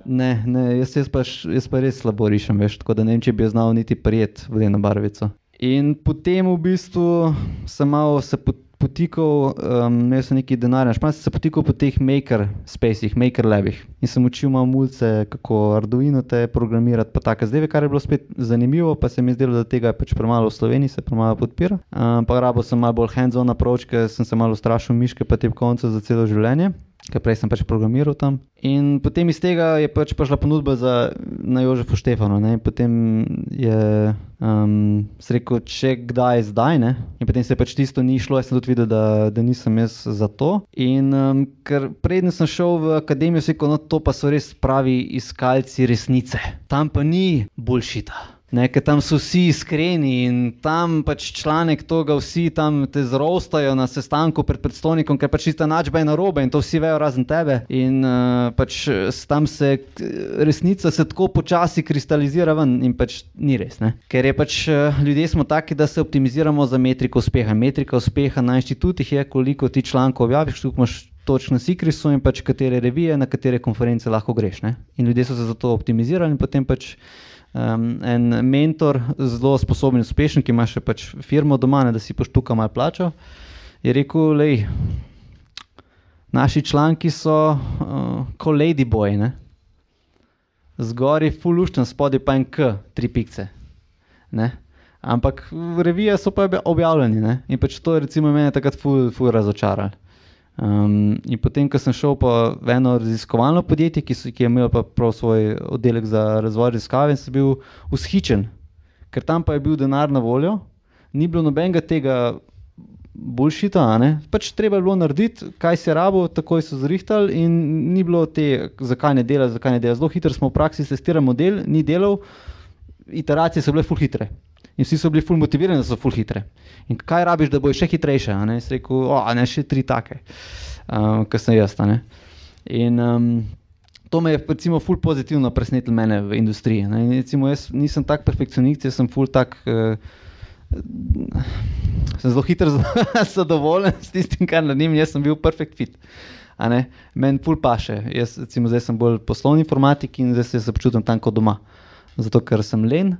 Ne, ne jaz, jaz, pa, jaz pa res slabo rišem, veš, tako da ne vem, če bi znal niti prijet v eno barvico. In potem v bistvu sem malo se pot- potikal, um, imel sem neki denar, špan sem se potikal po teh maker spacih, maker labih. In sem učil malo mulce, kako Arduino te programirati, pa tako zdaj, kar je bilo spet zanimivo, pa se mi je zdelo, da tega je pač premalo v Sloveniji, se premalo podpira. Um, pa rabo sem malo bolj hands-on approach, ker sem se malo strašil miške, pa te konce za celo življenje. Ker prej sem pač programiral tam. In potem iz tega je pač prišla ponudba za, na Jožefu Štefanu. Ne? In potem je um, se rekel, če kdaj zdaj. Ne? In potem se je pač tisto ni šlo, jaz sem tudi videl, da, da nisem jaz za to. In um, ker preden sem šel v akademijo, sem rekel, no to pa so res pravi iskalci resnice. Tam pa ni boljšita. Ne, tam so vsi iskreni in tam pač članek tega, vsi tam te zrostajo na sestanku pred predstojnikom, ker pač tista načba je narobe in to vsi vejo razen tebe. In uh, pač tam se resnica se tako počasi kristalizira ven in pač ni res. Ne? Ker je pač uh, ljudje smo taki, da se optimiziramo za metriko uspeha. Metrika uspeha na inštitutih je, koliko ti člankov objaviš, koliko imaš točno sikrisu in pač katere revije, na katere konference lahko greš. Ne? In ljudje so se za to optimizirali in potem pač Um, en mentor, zelo sposoben uspešen, ki ima še pač firmo doma, ne, da si poštuka malo plačo, je rekel, lej, naši članki so uh, kot ladyboy, ne? zgori fulušten, spodaj pa en k, tri pikce. Ne? Ampak revije so pa objavljeni ne? in pač to je recimo mene takrat ful, ful razočaralo. Um, in potem, ko sem šel v eno raziskovalno podjetje, ki, so, ki je imelo prav svoj oddelek za razvoj raziskave, sem bil ushičen, ker tam pa je bil denar na voljo, ni bilo nobenega tega boljšita, pač treba je bilo narediti, kaj se je rabo, takoj so zrihtali in ni bilo te, zakaj ne dela, zakaj ne dela. Zelo hitro smo v praksi testirali model, ni delal, iteracije so bile full hitre. In vsi so bili ful motivirani, da so ful hitre. In kaj rabiš, da bojo še hitrejše? Ne? Jaz rekel, o, ne, še tri take, um, ki sem jaz. In um, to me je recimo ful pozitivno presenetilo mene v industriji. Ne? In recimo jaz nisem tak perfekcionist, jaz sem ful tak, uh, sem zelo hitro (laughs) zadovoljen s tistim, kar naredim, jaz sem bil perfect fit. Meni ful paše, jaz recimo zdaj sem bolj poslovni informatik in zdaj se počutim tam kot doma. Zato, ker sem len,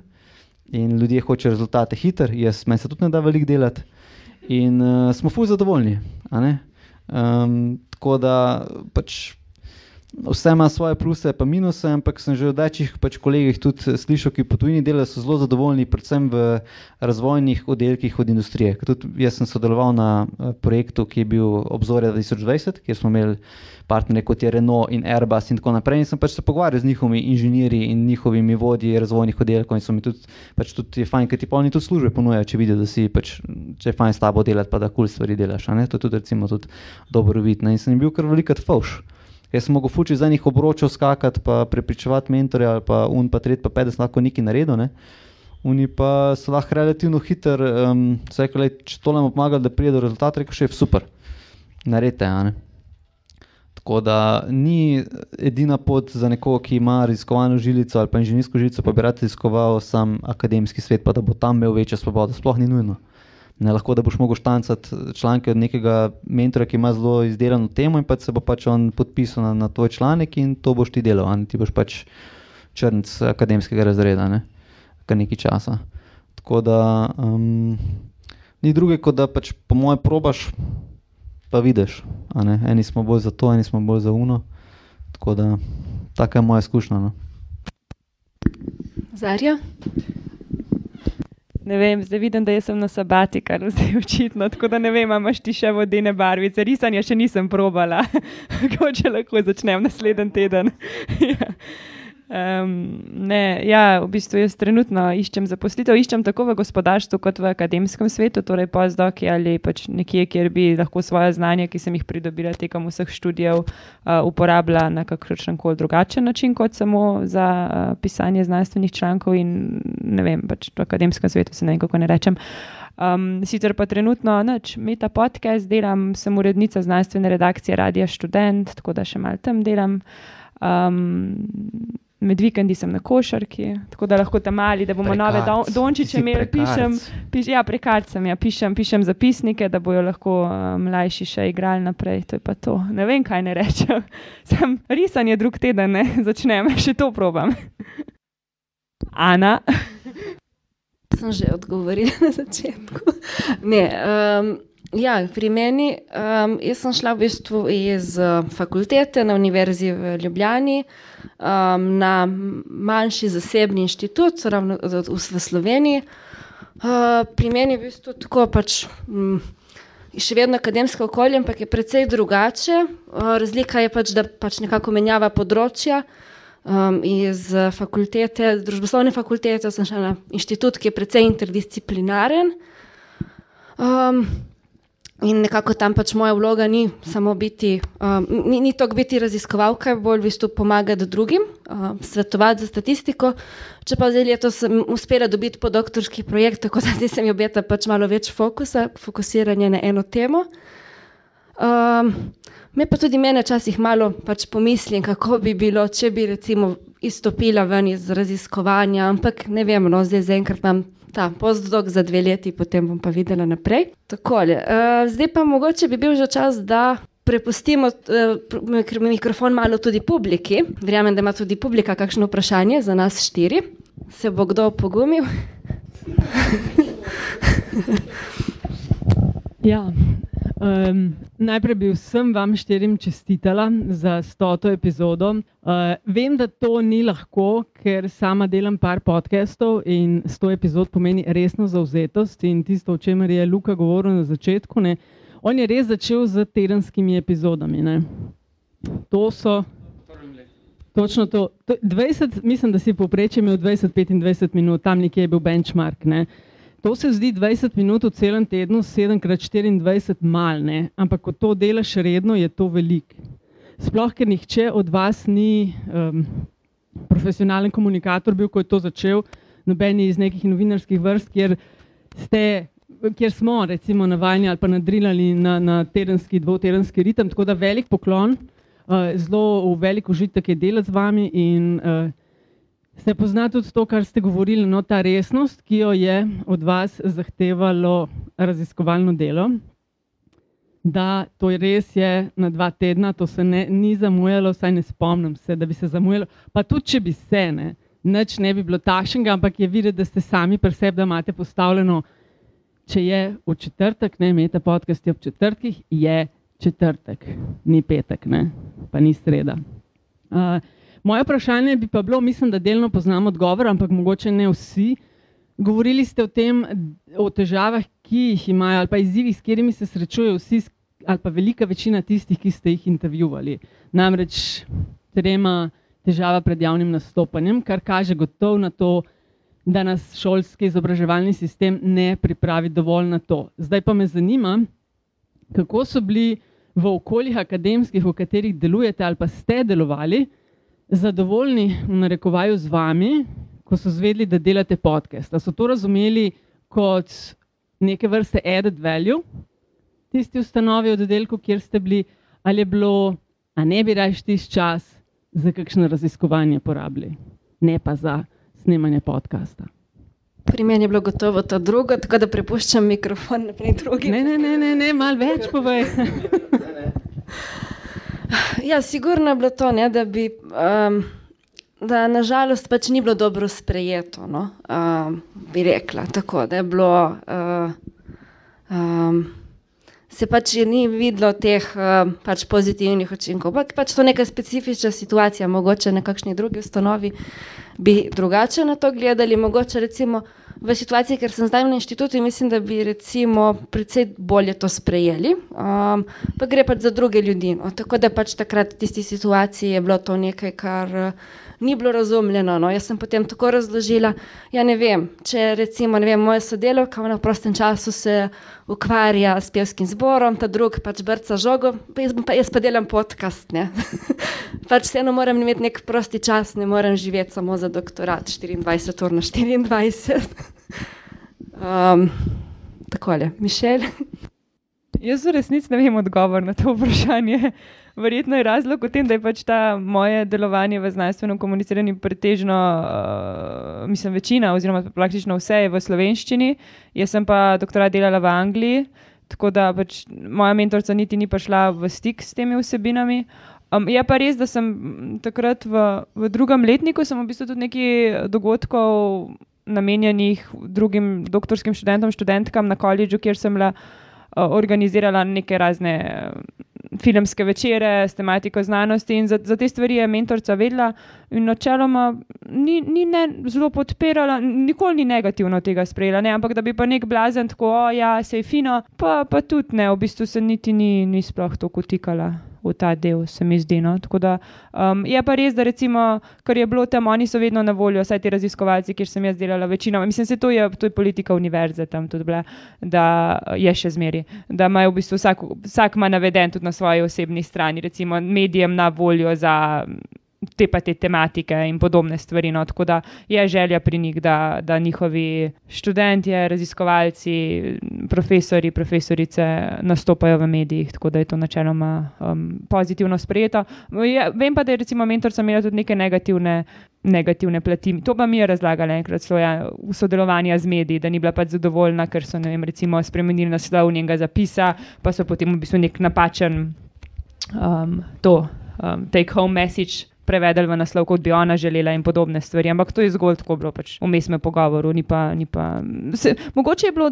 in ljudje hočejo rezultate hiter, jaz meni se tudi ne da veliko delati in uh, smo fuj zadovoljni. Um, tako da pač vse ima svoje pluse in minuse, ampak sem že od večjih pač kolegih tudi slišal, ki po tujini delajo, so zelo zadovoljni, predvsem v razvojnih oddelkih od industrije. Tudi jaz sem sodeloval na eh, projektu, ki je bil obzorja 2020, kjer smo imeli partnerje kot je Renault in Airbus in tako naprej. In sem pač se pogovarjal z njihovimi inženirji in njihovimi vodji razvojnih oddelkov in so mi tudi, pač tudi fajn, ker ti polni tudi službe ponujajo, če vidijo, da si pač, če je fajn s tabo delati, pa da kul cool stvari delaš. To je tudi recimo tudi dobro vidno. In sem bil kar velikrat fauš. Jaz sem mogel fuči za njih obročil skakati, pa prepričevati mentorja, ali pa un pa tret, pa pet, da lahko nekaj naredil. Ne? Oni pa so lahko relativno hiter, um, se rekli, če to nam pomaga, da pride do rezultata, rekel še je super, naredite. Tako da ni edina pot za nekoga, ki ima raziskovalno žilico ali pa inženirsko žilico, pa bi rad raziskoval sam akademski svet, pa da bo tam imel večjo svobodo. Sploh ni nujno. Ne, lahko da boš mogel štancati članke od nekega mentora, ki ima zelo izdelano temo, in pa se bo pač on podpisal na, na tvoj članek in to boš ti delal. Ne? Ti boš pač črnc akademskega razreda, ne? kar nekaj časa. Tako da um, ni druge, kot da pač po moje probaš, pa vidiš. Eni smo bolj za to, eni smo bolj za uno. Tako da taka je moja izkušnja. No? Zarja? Ne vem, zdaj vidim, da sem na sabati, kar zdaj očitno. Tako da ne vem, imaš ti še vodene barvice. Risanja še nisem probala, (laughs) kako če lahko začnem naslednji teden. (laughs) ja. Um, ne, ja, v bistvu jaz trenutno iščem zaposlitev, iščem tako v gospodarstvu kot v akademskem svetu, torej pozdoki ali pač nekje, kjer bi lahko svoje znanje, ki sem jih pridobila tekom vseh študijev, uh, uporabila na kakršen koli drugačen način, kot samo za uh, pisanje znanstvenih člankov in ne vem, pač v akademskem svetu se ne vem, kako ne rečem. Um, sicer pa trenutno neč, meta podcast, delam, sem urednica znanstvene redakcije Radia Student, tako da še mal tam delam. Um, med vikendi sem na košarki, tako da lahko tam mali, da bomo prekarc. nove don, dončiče imeli. Pišem, piš, ja, prekarcem, ja, pišem, pišem zapisnike, da bojo lahko uh, mlajši še igrali naprej. To je pa to. Ne vem, kaj ne rečem. (laughs) Sem risanje drug teden, ne (laughs) začnem, (laughs) še to probam. Ana. Sem že odgovorila na začetku. Ne, um, ja, pri meni, um, jaz sem šla v bistvu iz uh, fakultete na Univerzi v Ljubljani um, na manjši zasebni inštitut, ravno v Sloveniji. Uh, pri meni je v bistvu tako pač. Um, Še vedno akademsko okolje, ampak je precej drugače. Uh, razlika je pač, da pač nekako menjava področja. Um, iz fakultete, družboslovne fakultete, sem šla na inštitut, ki je precej interdisciplinaren. Um, In nekako tam pač moja vloga ni samo biti, um, ni, ni to biti raziskovalka, bolj v bistvu pomagati drugim, um, svetovati za statistiko. Če pa zdaj letos sem uspela dobiti podoktorski projekt, tako da zdaj se mi obeta pač malo več fokusa, fokusiranje na eno temo. Um, me pa tudi mene včasih malo pač pomislim, kako bi bilo, če bi recimo izstopila ven iz raziskovanja, ampak ne vem, no zdaj zaenkrat imam ta postdok za dve leti, potem bom pa videla naprej. Takole, uh, zdaj pa mogoče bi bil že čas, da prepustimo uh, mikrofon malo tudi publiki. Verjamem, da ima tudi publika kakšno vprašanje za nas štiri. Se bo kdo opogumil? Ja, um, najprej bi vsem vam štirim čestitala za stoto epizodo. Uh, vem, da to ni lahko, ker sama delam par podcastov in sto epizod pomeni resno zauzetost in tisto, o čemer je Luka govoril na začetku. Ne, on je res začel z tedenskimi epizodami. Ne. To so. Točno to. to 20, mislim, da si povprečje imel 20-25 minut, tam nekje je bil benchmark. Ne. To se zdi 20 minut v celem tednu, 7x24 mal, ne? ampak ko to delaš redno, je to veliko. Sploh, ker nihče od vas ni um, profesionalen komunikator bil, ko je to začel, nobeni iz nekih novinarskih vrst, kjer, ste, kjer smo recimo navajeni ali pa nadrilali na, na tedenski, dvotedenski ritem. Tako da velik poklon, uh, zelo velik užitek je delati z vami in uh, Se pozna tudi to, kar ste govorili, no, ta resnost, ki jo je od vas zahtevalo raziskovalno delo. Da, to je res je na dva tedna, to se ne, ni zamujalo, saj ne spomnim se, da bi se zamujalo. Pa tudi, če bi se, ne, nič ne bi bilo takšnega, ampak je videti, da ste sami pri sebi, da imate postavljeno, če je v četrtek, ne imete podcast ob četrtkih, je četrtek, ni petek, ne, pa ni sreda. Uh, Moje vprašanje bi pa bilo, mislim, da delno poznam odgovor, ampak mogoče ne vsi. Govorili ste o tem, o težavah, ki jih imajo, ali pa izzivih, s katerimi se srečujejo vsi, ali pa velika večina tistih, ki ste jih intervjuvali. Namreč trema težava pred javnim nastopanjem, kar kaže gotovo na to, da nas šolski izobraževalni sistem ne pripravi dovolj na to. Zdaj pa me zanima, kako so bili v okoljih akademskih, v katerih delujete ali pa ste delovali, zadovoljni v narekovaju z vami, ko so zvedeli, da delate podcast? Da so to razumeli kot neke vrste added value, tisti ustanovi v oddelku, kjer ste bili, ali je bilo, a ne bi raje tisti čas za kakšno raziskovanje porabili, ne pa za snemanje podcasta. Pri meni je bilo gotovo to drugo, tako da prepuščam mikrofon naprej drugim. Ne, ne, ne, ne, ne malo več povej. (laughs) (laughs) Ja, sigurno je bilo to, ne, da bi. Um, Da, nažalost, pač ni bilo dobro sprejeto. No? Uh, bi rekla tako, da je bilo. Uh, um, se pač ni videlo teh uh, pač pozitivnih učinkov. Ampak pač to je neka specifična situacija, mogoče na kakšni drugi ustanovi bi drugače na to gledali. Mogoče recimo v situaciji, ker sem zdaj na inštitutu, mislim, da bi recimo precej bolje to sprejeli, um, pa gre pač za druge ljudi. No. Tako da pač takrat v tisti situaciji je bilo to nekaj, kar uh, ni bilo razumljeno. No. Jaz sem potem tako razložila, ja ne vem, če recimo vem, moja sodelovka v prostem času se ukvarja s pevskim zborom, ta drug pač brca žogo, pa jaz, pa, jaz pa delam podcast. (laughs) pač vseeno moram imeti nek prosti čas, ne morem živeti samo za doktorat 24 ur na 24. um, (laughs) takole, Mišel. Jaz v resnici ne vem odgovor na to vprašanje. Verjetno je razlog v tem, da je pač ta moje delovanje v znanstvenem komuniciranju pretežno, uh, mislim, večina, oziroma praktično vse je v slovenščini. Jaz sem pa doktorat delala v Angliji, tako da pač moja mentorica niti ni prišla v stik s temi vsebinami. Um, je pa res, da sem takrat v, v drugem letniku, sem v bistvu tudi nekaj dogodkov namenjenih drugim doktorskim študentom, študentkam na koledžu, kjer sem bila uh, organizirala neke razne filmske večere s tematiko znanosti in za, za te stvari je mentorica vedela in načeloma ni, ni ne zelo podpirala, nikoli ni negativno tega sprejela, ne, ampak da bi pa nek blazen tako, o ja, se je fino, pa, pa tudi ne, v bistvu se niti ni, ni sploh to kotikala v ta del, se mi zdi. No. Da, um, je pa res, da recimo, kar je bilo tam, oni so vedno na voljo, vsaj ti raziskovalci, kjer sem jaz delala večino. Mislim, se to je, to je politika univerze tam tudi bila, da je še zmeri, da imajo v bistvu vsak, vsak ima naveden tudi na svoji osebni strani, recimo medijem na voljo za te pa te tematike in podobne stvari. No. Tako da je želja pri njih, da, da njihovi študenti, raziskovalci, profesori, profesorice nastopajo v medijih, tako da je to načeloma um, pozitivno sprejeto. Je, vem pa, da je recimo mentorica imela tudi neke negativne. Negativne plati. To pa mi je razlagala enkrat svoja, v sodelovanju z mediji, da ni bila pač zadovoljna, ker so vem, recimo, spremenili naslov njenega zapisa, pa so potem v bistvu nek napačen um, to, um, take home message prevedli v naslov, kot bi ona želela in podobne stvari. Ampak to je zgolj tako bilo pač v mestnem pogovoru. Ni pa, ni pa, se, mogoče, je bilo,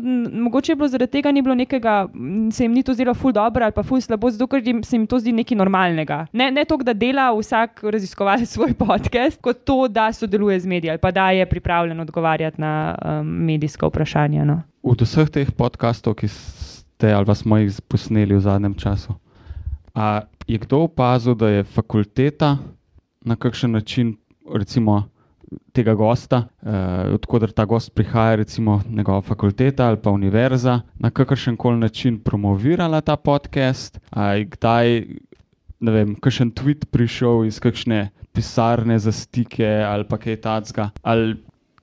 mogoče je bilo zaradi tega ni bilo nekega, se jim ni to zdelo ful dobro ali pa ful slabo, zato ker jim, se jim to zdi nekaj normalnega. Ne, ne to, da dela vsak raziskovalec (laughs) svoj podcast, kot to, da sodeluje z mediji ali pa da je pripravljen odgovarjati na um, medijska vprašanja. No. Od vseh teh podkastov, ki ste ali smo jih posneli v zadnjem času, a je kdo opazil, da je fakulteta na kakšen način, recimo, tega gosta, eh, odkudar ta gost prihaja, recimo njegova fakulteta ali pa univerza, na kakršen koli način promovirala ta podcast, ali kdaj, ne vem, kakšen tweet prišel iz kakšne pisarne za stike ali pa kaj takega, ali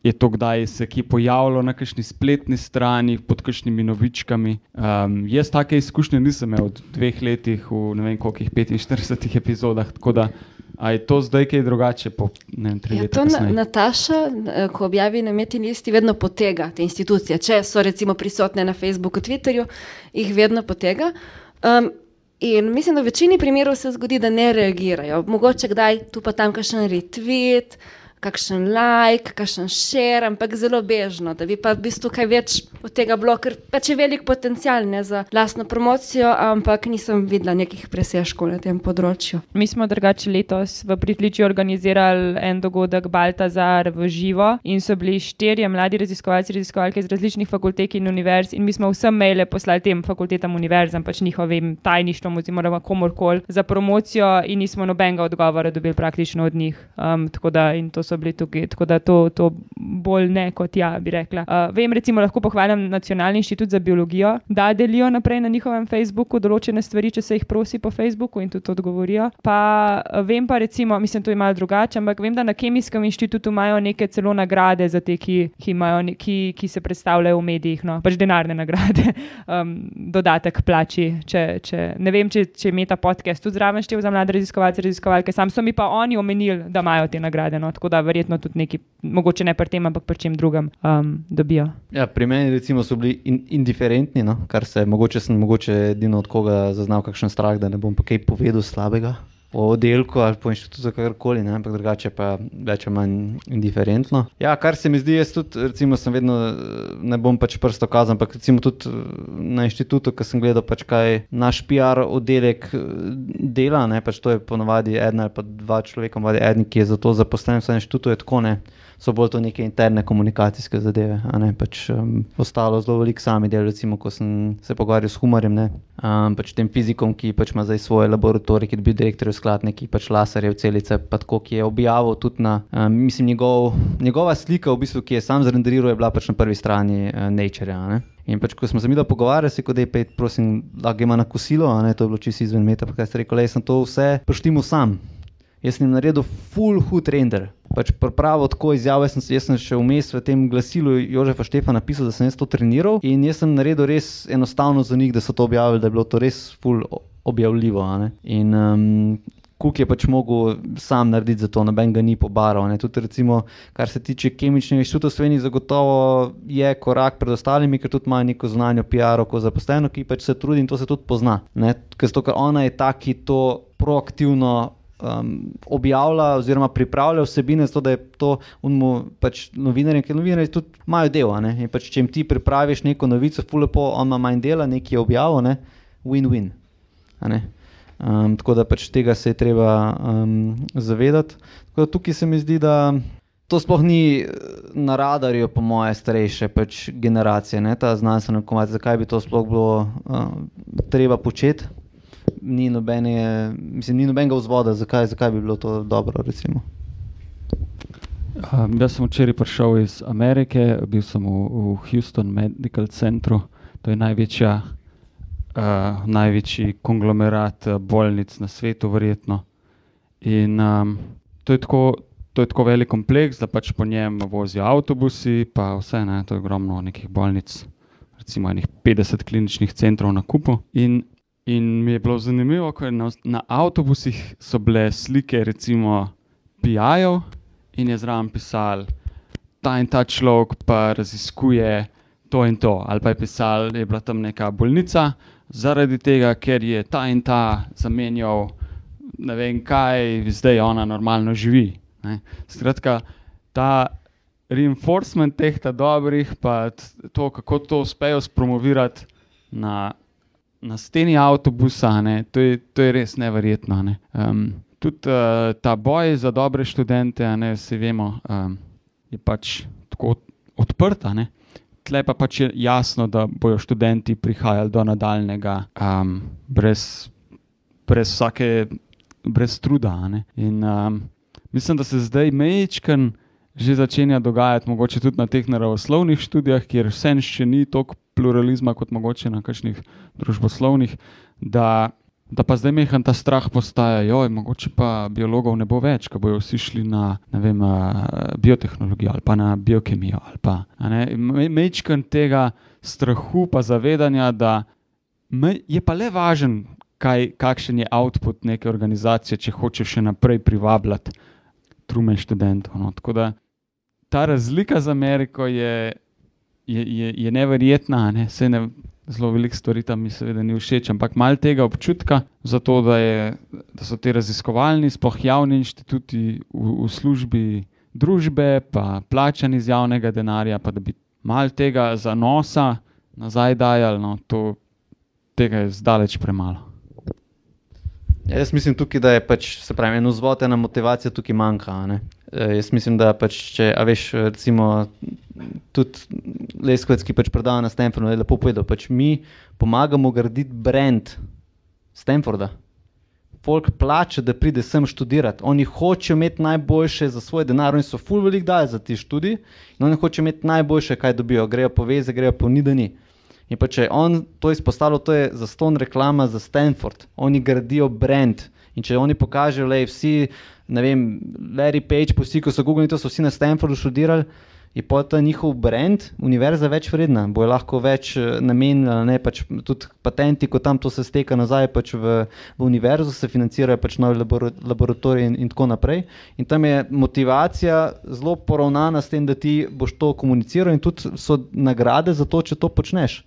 je to kdaj se kje pojavilo na kakšni spletni strani pod kakšnimi novičkami. Um, jaz take izkušnje nisem imel v dveh letih, v ne vem koliko 45 epizodah, tako da A je to zdaj kaj drugače? Po, ne vem, ja, to na, Nataša, ko objavi na Meti listi, vedno potega te institucije. Če so recimo prisotne na Facebooku, Twitterju, jih vedno potega. Um, in mislim, da v večini primerov se zgodi, da ne reagirajo. Mogoče kdaj tu pa tam kakšen retweet, kakšen like, kakšen share, ampak zelo bežno, da bi pa v bistvu kaj več od tega bilo, ker pač je velik potencial ne, za lastno promocijo, ampak nisem videla nekih presežkov na tem področju. Mi smo drugače letos v Pritliči organizirali en dogodek Baltazar v živo in so bili štirje mladi raziskovalci, raziskovalke iz različnih fakultet in univerz in mi smo vsem maile poslali tem fakultetam, univerzam, pač njihovim tajništvom oziroma komorkoli za promocijo in nismo nobenega odgovora dobili praktično od njih. Um, tako da in to so bili tukaj, tako da to, to bolj ne kot ja, bi rekla. Uh, vem, recimo, lahko pohvalim Nacionalni inštitut za biologijo, da delijo naprej na njihovem Facebooku določene stvari, če se jih prosi po Facebooku in tudi odgovorijo. Pa vem pa, recimo, mislim, to je malo drugače, ampak vem, da na Kemijskem inštitutu imajo neke celo nagrade za te, ki, ki, imajo, ki, ki se predstavljajo v medijih, no, pač denarne nagrade, (laughs) um, dodatek plači. Če, če, ne vem, če, če ima ta podcast tudi zraven štev za mlade raziskovalce, raziskovalke, sam so mi pa oni omenili, da imajo te nagrade. No, da verjetno tudi neki, mogoče ne pri tem, ampak pri čem drugem um, dobijo. Ja, pri meni recimo, so bili in, indiferentni, no? kar se mogoče sem mogoče edino od koga zaznal kakšen strah, da ne bom pa kaj povedal slabega o oddelku ali po inštitutu, kakorkoli, ne? ampak drugače pa več ali manj indiferentno. Ja, kar se mi zdi, jaz tudi, recimo, sem vedno, ne bom pač prsto kazal, ampak recimo tudi na inštitutu, ki sem gledal, pač kaj naš PR oddelek dela, ne? pač to je ponovadi ena ali pa dva človeka, ponovadi eden, ki je za to zaposlen v inštitutu, je tako ne so bolj to neke interne komunikacijske zadeve. Pač, um, ostalo zelo veliko sami del, recimo, ko sem se pogovarjal s Humarjem, um, pač tem fizikom, ki pač ima zdaj svoj laboratorij, ki je bil direktor skladne, ki pač laserjev celice, pa tako, ki je objavil tudi na, um, mislim, njegov, njegova slika, v bistvu, ki je sam zrenderiral, je bila pač na prvi strani uh, Nature. -a, In pač, ko smo se mi pogovarjali, se kot da je pet, prosim, da ga ima na kosilo, a ne to je bilo čisto izven meta, pa kaj ste rekli, jaz sem to vse poštimo sam. Jaz sem naredil full hood render. Pač pravi tako izjavo, jaz sem, jaz sem še vmes v tem glasilu Jožefa Štefa napisal, da sem jaz to treniral in jaz sem naredil res enostavno za njih, da so to objavili, da je bilo to res full objavljivo. In um, Kuk je pač mogel sam narediti za to, noben ga ni pobaral. Tudi, recimo, kar se tiče kemičnega inštituta v Sloveniji, zagotovo je korak pred ostalimi, ker tudi imajo neko znanje o PR-u, ko zaposleno, ki pač se trudi in to se tudi pozna. Ker, ker ona je ta, ki to proaktivno um, objavlja oziroma pripravlja vsebine, zato da je to unmo, pač novinarjem, ker novinarji tudi imajo delo. Pač, če jim ti pripraviš neko novico, fulepo, on ima manj dela, nekaj je objavil, ne? win-win. Um, tako da pač tega se je treba um, zavedati. Da tukaj se mi zdi, da to sploh ni na radarju, po moje, starejše pač generacije, ne? ta znanstvena komunikacija, zakaj bi to sploh bilo uh, treba početi ni, nobene, mislim, ni nobenega vzvoda, zakaj, zakaj bi bilo to dobro. Um, jaz sem včeraj prišel iz Amerike, bil sem v, v Houston Medical Centru, to je največja, uh, največji konglomerat uh, bolnic na svetu, verjetno. In um, to, je tako, to je tako velik kompleks, da pač po njem vozijo avtobusi, pa vse, ne, to je ogromno nekih bolnic, recimo 50 kliničnih centrov na kupu. In In mi je bilo zanimivo, ker na, na avtobusih so bile slike, recimo, pijajo in je zraven pisal, ta in ta človek pa raziskuje to in to. Ali pa je pisal, da je bila tam neka bolnica zaradi tega, ker je ta in ta zamenjal ne vem, kaj zdaj ona normalno živi. Ne. Skratka, ta reinforcement teh dobrih, pa to, kako to uspejo spromovirati na, na steni avtobusa, ne, to, je, to je res neverjetno. Ne. Um, tudi uh, ta boj za dobre študente, ne, vsi vemo, um, je pač tako od- odprt. a ne. Tle pa pač je jasno, da bojo študenti prihajali do nadaljnega um, brez, brez vsake, brez truda. ne. In um, mislim, da se zdaj mečken že začenja dogajati, mogoče tudi na teh naravoslovnih študijah, kjer vseeno še ni toliko pluralizma kot mogoče na kakšnih družboslovnih, da, da pa zdaj mehen ta strah postaja, joj, mogoče pa biologov ne bo več, ko bojo vsi šli na ne vem, a, biotehnologijo ali pa na biokemijo. Pa, ne. Me- mečken tega strahu pa zavedanja, da je pa le važen, kaj, kakšen je output neke organizacije, če hoče še naprej privabljati trume študentov. No. Tako da ta razlika z Ameriko je, je, je, je neverjetna. Ne? Saj ne, zelo veliko stvari tam mi seveda ni všeč, ampak malo tega občutka za to, da, je, da so ti raziskovalni, sploh javni inštituti v, v službi družbe, pa plačani iz javnega denarja, pa da bi malo tega zanosa nazaj dajali, no, to, tega je zdaleč premalo. Ja, jaz mislim tukaj, da je pač, se pravi, en vzvod, ena motivacija tukaj manjka. ne. E, jaz mislim, da pač, če, a veš, recimo, tudi Leskovec, ki pač predava na Stanfordu, je lepo povedal, pač mi pomagamo graditi brand Stanforda. Folk plače, da pride sem študirati. Oni hočejo imeti najboljše za svoj denar, oni so full velik dali za ti študij in oni hočejo imeti najboljše, kaj dobijo. Grejo po veze, grejo po ni da ni. In pa če je on to izpostavil, to je za ston reklama za Stanford. Oni gradijo brand. In če oni pokažejo, da vsi, ne vem, Larry Page, pa vsi, ko so Google, to so vsi na Stanfordu študirali, je pa ta njihov brand, univerza več vredna, bojo lahko več eh, namenili, a ne pač tudi patenti, ko tam to se steka nazaj pač v, v univerzo, se financirajo pač novi labora, laboratoriji in, in tako naprej. In tam je motivacija zelo poravnana s tem, da ti boš to komuniciral in tudi so nagrade za to, če to počneš.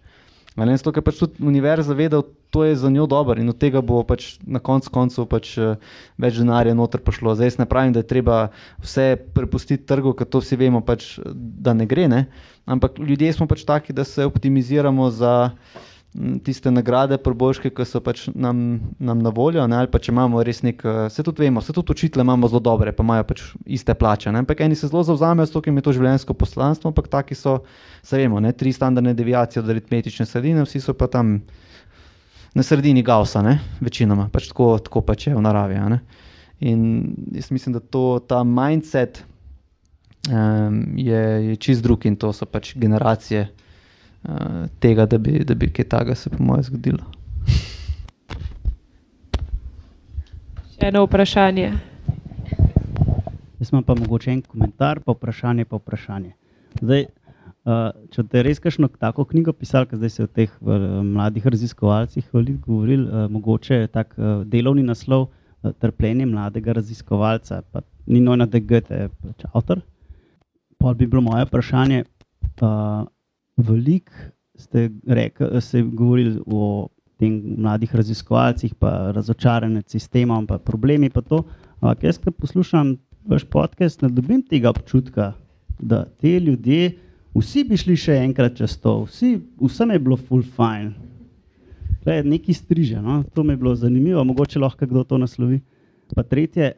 Ne, zato, ker pač tudi univerza ve, da to je za njo dobro in od tega bo pač na koncu koncev pač eh, več denarja noter prišlo. Zdaj ne pravim, da je treba vse prepustiti trgu, ker to vsi vemo, pač, da ne gre, ne? ampak ljudje smo pač taki, da se optimiziramo za m, tiste nagrade, prbožke, ki so pač nam, nam na voljo, ne? ali pa če imamo res nek, eh, se tudi vemo, se tudi učitele imamo zelo dobre, pa imajo pač iste plače, ne? ampak eni se zelo zavzamejo, zato ker jim je to življenjsko poslanstvo, ampak taki so, se vemo, ne? tri standardne deviacije od aritmetične sredine, vsi so pa tam na sredini Gaussa, ne? večinoma, pač tako, tako pač je v naravi. ne. In jaz mislim, da to, ta mindset um, je, je čist drug in to so pač generacije uh, tega, da bi, da bi kaj takega se po mojem zgodilo. Še eno vprašanje. Jaz imam pa mogoče en komentar, pa vprašanje, pa vprašanje. Zdaj, uh, če te res kakšno tako knjigo pisal, ker zdaj se o teh uh, mladih raziskovalcih veliko govoril, uh, mogoče tak uh, delovni naslov uh, Trpljenje mladega raziskovalca, pa ni nojno, da Goethe je pač avtor. Pa bi bilo moje vprašanje, uh, veliko ste rekli, ste govorili o tem mladih raziskovalcih, pa razočaranje s sistemom, pa problemi pa to. Ampak jaz, ko poslušam vaš podcast, ne dobim tega občutka, da ti ljudje, vsi bi šli še enkrat čez to, vsi, vsem je bilo full fine. Je neki striže, no? to mi je bilo zanimivo, mogoče lahko kdo to naslovi. Pa tretje,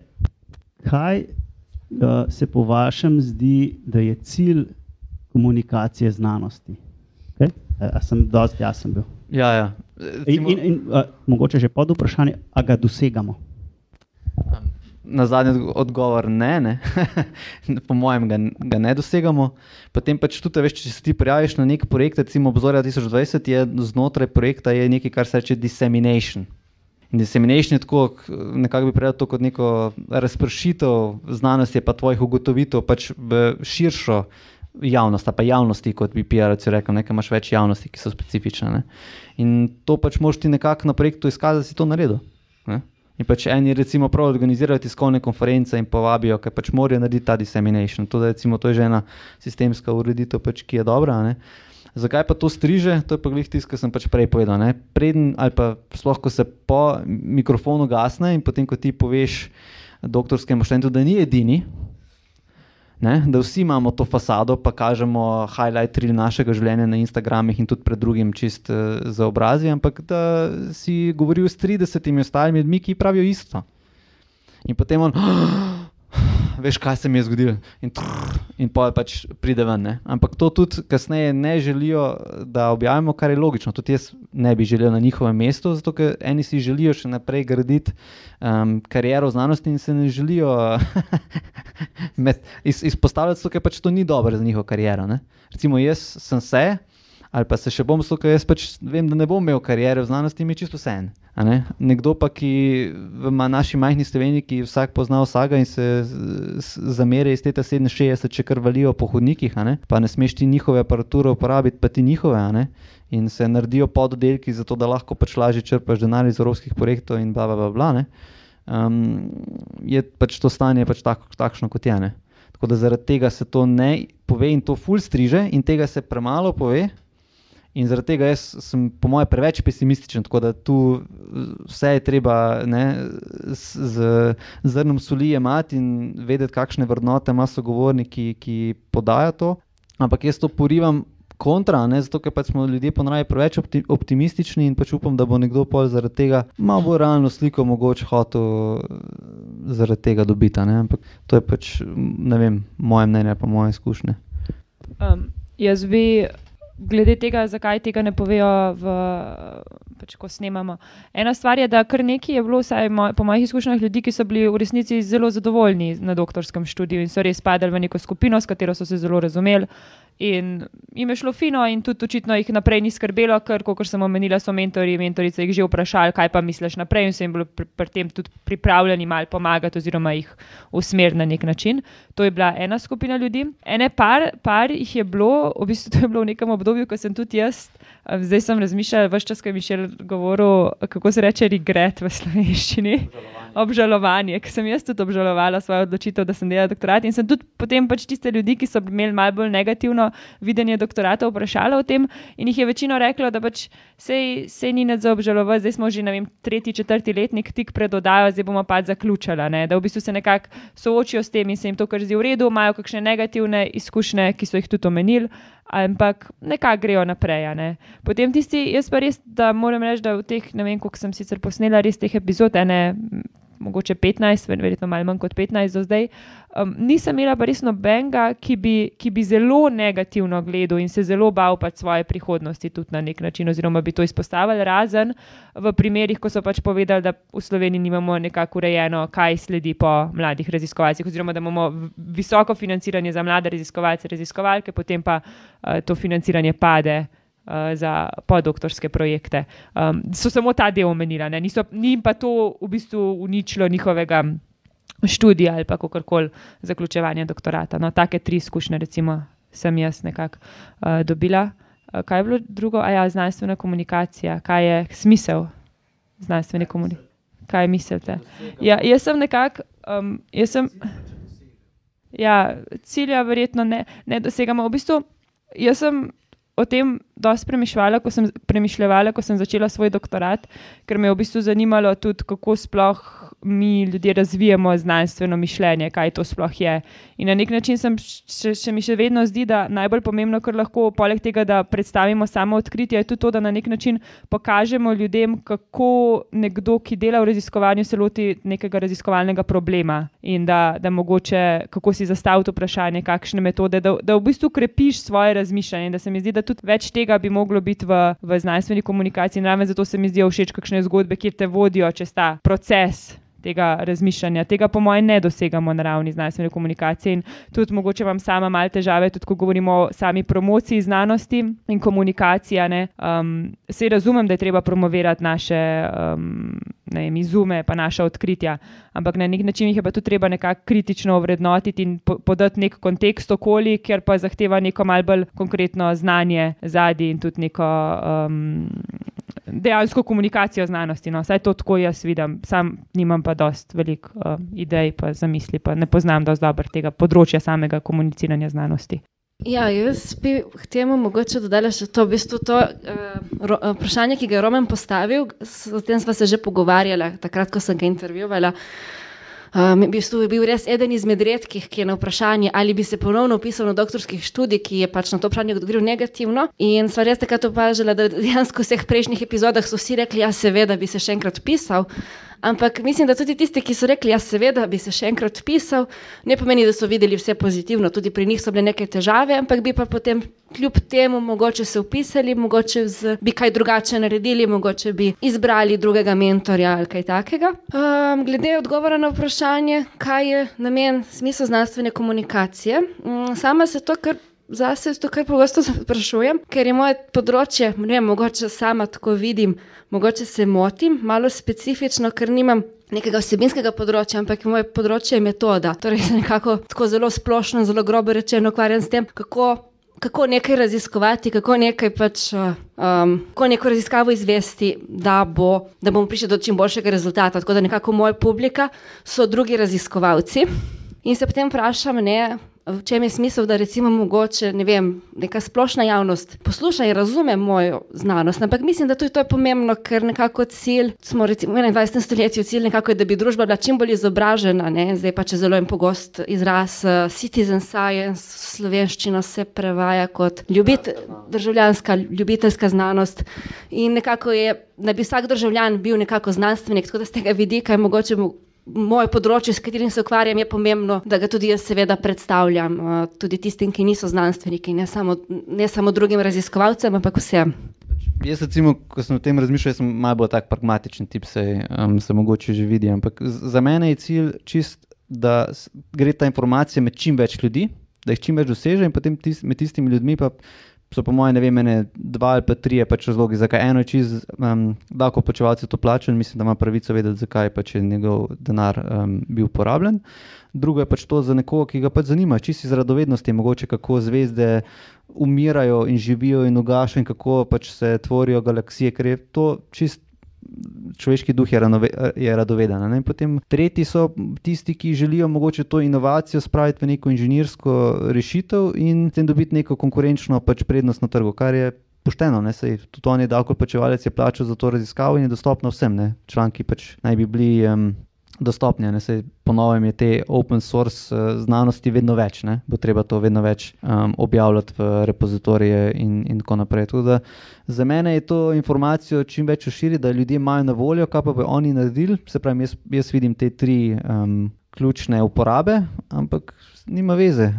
kaj uh, se po vašem zdi, da je cilj komunikacije znanosti? Okay? A, a sem dosti jasen bil? Ja, ja. In, in, in uh, mogoče že pod vprašanje, a ga dosegamo? Na zadnji odgo- odgovor ne, ne. (laughs) po mojem ga, ga ne dosegamo. Potem pač tudi, veš, če se ti prijaviš na nek projekt, recimo obzorja 2020, je znotraj projekta je nekaj, kar se reče dissemination. In dissemination je tako, nekako bi predal to kot neko razpršitev znanosti, pa tvojih ugotovitev pač v širšo javnost, pa javnosti, kot bi PR-ci rekel, nekaj imaš več javnosti, ki so specifične. Ne? In to pač moš ti nekako na projektu izkazati, da si to naredil. Ne? In pač eni recimo prav organizirajo tiskovne konference in povabijo, ker pač morajo narediti ta dissemination. To, recimo, to je že ena sistemska ureditev, pač, ki je dobra. Ne? Zakaj pa to striže? To je pa glih tisto, kar sem pač prej povedal. Ne? Preden ali pa sploh, ko se po mikrofonu gasne in potem, ko ti poveš doktorskemu študentu, da ni edini, ne? da vsi imamo to fasado, pa kažemo highlight reel našega življenja na Instagramih in tudi pred drugim čist uh, za obrazi, ampak da si govoril s 30 ostalimi ljudmi, ki pravijo isto. In potem on, veš, kaj se mi je zgodilo, in, trrr, in pa pač pride ven. Ne? Ampak to tudi kasneje ne želijo, da objavimo, kar je logično. Tudi jaz ne bi želel na njihovem mestu, zato ker eni si želijo še naprej graditi um, kariero v znanosti in se ne želijo (laughs) med, iz, izpostavljati, ker pač to ni dobro za njihovo kariero. Ne? Recimo, jaz sem se ali pa se še bom slukal, jaz pač vem, da ne bom imel karijere v znanosti, mi je čisto vse en. Ne? Nekdo pa, ki v naši majhni Sloveniji, ki vsak pozna vsega in se zamere iz tega 67, če kar valijo po hodnikih, ne? pa ne smeš ti njihove aparature uporabiti, pa ti njihove. In se naredijo pododdelki, zato da lahko pač lažje črpaš denar iz evropskih projektov, in bla, bla, bla. bla um, je pač to stanje pač tak, takšno, kot je. Ne? Tako da zaradi tega se to ne pove in to ful striže, in tega se premalo pove, In zaradi tega jaz sem, po mojem, preveč pesimističen, tako da tu vse je treba ne, z zrnom soli imati in vedeti, kakšne vrednote ima sogovorniki, ki podajo to. Ampak jaz to porivam kontra, ne, zato ker pač smo ljudje ponavadi preveč optimistični in pač upam, da bo nekdo pol zaradi tega malo bolj realno sliko mogoče hotel zaradi tega dobiti. Ampak to je pač, ne vem, moje mnenje, pa moje izkušnje. Um, jaz bi glede tega, zakaj tega ne povejo, v, pač, ko snemamo. Ena stvar je, da kar nekaj je bilo, vsaj moj, po mojih izkušnjah, ljudi, ki so bili v resnici zelo zadovoljni na doktorskem študiju in so res padali v neko skupino, s katero so se zelo razumeli. In jim je šlo fino, in tudi očitno jih naprej ni skrbelo, ker, kot sem omenila, so mentori in mentorice jih že vprašali, kaj pa misliš naprej, in so jim bili pri, pri tem tudi pripravljeni malo pomagati, oziroma jih usmeriti na nek način. To je bila ena skupina ljudi. Ene par, par jih je bilo, v bistvu to je bilo v nekem obdobju, ko sem tudi jaz. Zdaj sem razmišljala, vse čas, ko je Mišel govoril, kako se reče regret v slovenščini. Obžalovanje, ker sem jaz tudi obžalovala svojo odločitev, da sem delala doktorat. In sem tudi potem pač tiste ljudi, ki so imeli malo bolj negativno videnje doktorata, vprašala o tem. In jih je večino reklo, da pač sej, sej ni nad za obžalovati, zdaj smo že vem, tretji, četrti letnik tik pred oddajo, zdaj bomo pač zaključala. Ne? Da v bistvu se nekako soočijo s tem in se jim to kar zdi v redu, imajo kakšne negativne izkušnje, ki so jih tudi omenili ampak nekako grejo naprej. Ne. Potem tisti, jaz pa res, da moram reči, da v teh, ne vem, koliko sem sicer posnela, res teh epizod, ene mogoče 15, verjetno malo manj kot 15 do zdaj. Um, nisem imela pa res nobenega, ki bi, ki bi zelo negativno gledal in se zelo bal pač svoje prihodnosti tudi na nek način, oziroma bi to izpostavili, razen v primerih, ko so pač povedali, da v Sloveniji nimamo nekako urejeno, kaj sledi po mladih raziskovalcih, oziroma da imamo visoko financiranje za mlade raziskovalce, raziskovalke, potem pa uh, to financiranje pade. Eh, za podoktorske projekte. Um, so samo ta del omenila, ni pa to v bistvu uničilo njihovega študija ali pa kakorkoli zaključevanja doktorata. No, take tri izkušnje, recimo, sem jaz nekako uh, dobila. Uh, kaj je bilo drugo? A ja, znanstvena komunikacija, kaj je smisel znanstvene komunikacije? Kaj mislite? Ja, jaz sem nekako. Um, ja, cilja verjetno ne, ne dosegamo. V bistvu, jaz sem o tem dosti premišljala, ko sem premišljala, ko sem začela svoj doktorat, ker me je v bistvu zanimalo tudi, kako sploh mi ljudje razvijamo znanstveno mišljenje, kaj to sploh je. In na nek način sem, še, še mi še vedno zdi, da najbolj pomembno, kar lahko poleg tega, da predstavimo samo odkritje, je tudi to, da na nek način pokažemo ljudem, kako nekdo, ki dela v raziskovanju, se loti nekega raziskovalnega problema in da, da mogoče kako si zastaviti vprašanje, kakšne metode, da, da v bistvu krepiš svoje razmišljanje. Da se mi zdi, da tudi več tega bi moglo biti v, v znanstveni komunikaciji. Ravno zato se mi zdijo všeč kakšne zgodbe, kjer te vodijo čez ta proces tega razmišljanja. Tega, po mojem, ne dosegamo na ravni znanstvene komunikacije. In tudi mogoče vam sama malo težave, tudi ko govorimo o sami promociji znanosti in komunikacije. Um, Se razumem, da je treba promovirati naše um, ne vem, izume, pa naša odkritja, ampak na nek način jih je pa tudi treba nekako kritično ovrednotiti in po podati nek kontekst okoli, ker pa zahteva neko malce bolj konkretno znanje zadnji in tudi neko. Um, dejansko komunikacijo znanosti. No. Vsaj to tako jaz vidim, sam nimam pa dost velik uh, idej, pa zamisli, pa ne poznam dosti dobro tega področja samega komuniciranja znanosti. Ja, jaz bi k temu mogoče dodala še to, v bistvu to uh, vprašanje, ki ga je Roman postavil, s tem sva se že pogovarjala, takrat, ko sem ga intervjuvala. Um, v bistvu je bil res eden izmed redkih, ki je na vprašanje, ali bi se ponovno upisal na doktorskih študij, ki je pač na to vprašanje odgovoril negativno. In sva res takrat opažala, da dejansko v vseh prejšnjih epizodah so vsi rekli, ja, seveda bi se še enkrat upisal. Ampak mislim, da tudi tisti, ki so rekli, ja, seveda bi se še enkrat pisal, ne pomeni, da so videli vse pozitivno. Tudi pri njih so bile neke težave, ampak bi pa potem kljub temu mogoče se upisali, mogoče z, bi kaj drugače naredili, mogoče bi izbrali drugega mentorja ali kaj takega. Um, glede odgovora na vprašanje, kaj je namen smisla znanstvene komunikacije, um, sama se to kar. Zase to kar pogosto (laughs) sprašujem, ker je moje področje, ne vem, mogoče sama tako vidim, mogoče se motim, malo specifično, ker nimam nekega vsebinskega področja, ampak moje področje je metoda. Torej, se nekako tako zelo splošno, zelo grobo rečeno ukvarjam s tem, kako. Kako nekaj raziskovati, kako nekaj pač, um, kako neko raziskavo izvesti, da, bo, da bomo prišli do čim boljšega rezultata. Tako da nekako moja publika so drugi raziskovalci. In se potem vprašam, ne, v čem je smisel, da recimo mogoče, ne vem, neka splošna javnost posluša in razume mojo znanost. Ampak mislim, da tudi to je pomembno, ker nekako cilj, smo recimo v 21. stoletju, cilj nekako je, da bi družba bila čim bolj izobražena, ne? zdaj pa če zelo en pogost izraz uh, citizen science, slovenščina se prevaja kot ljubit, državljanska, ljubiteljska znanost in nekako je, da bi vsak državljan bil nekako znanstvenik, tako da z tega vidika je mogoče moje področje, s katerim se ukvarjam, je pomembno, da ga tudi jaz seveda predstavljam, uh, tudi tistim, ki niso znanstveniki, ne samo, ne samo drugim raziskovalcem, ampak vsem. Jaz, recimo, ko sem o tem razmišljal, sem malo bolj tak pragmatičen tip, se, um, se mogoče že vidi. Ampak za mene je cilj čist, da gre ta informacija med čim več ljudi, da jih čim več doseže in potem tis, med tistimi ljudmi pa so po mojem, ne vem, ene dva ali pa tri pač razlogi, zakaj eno je čez um, davkoplačevalce to plačen, mislim, da ima pravico vedeti, zakaj pač je njegov denar um, bil porabljen. Drugo je pač to za nekoga, ki ga pač zanima, čisto iz radovednosti, mogoče kako zvezde umirajo in živijo in ugašajo in kako pač se tvorijo galaksije, ker je to čisto človeški duh je, ranove, je radoveden. Ne? Potem tretji so tisti, ki želijo mogoče to inovacijo spraviti v neko inženirsko rešitev in s tem dobiti neko konkurenčno pač prednost na trgu, kar je. Pošteno, ne, sej, tudi on je davkoplačevalec, je plačal za to raziskavo in je dostopno vsem. Ne. Članki pač naj bi bili um, dostopni. Ponovno je te open source uh, znanosti vedno več, ne? bo treba to vedno več um, objavljati v repozitorije in, in tako naprej. Tudi za mene je to informacijo čim več širiti, da ljudje imajo na voljo, kaj pa bi oni naredili. Se pravi, jaz, jaz vidim te tri um, ključne uporabe, ampak nima veze,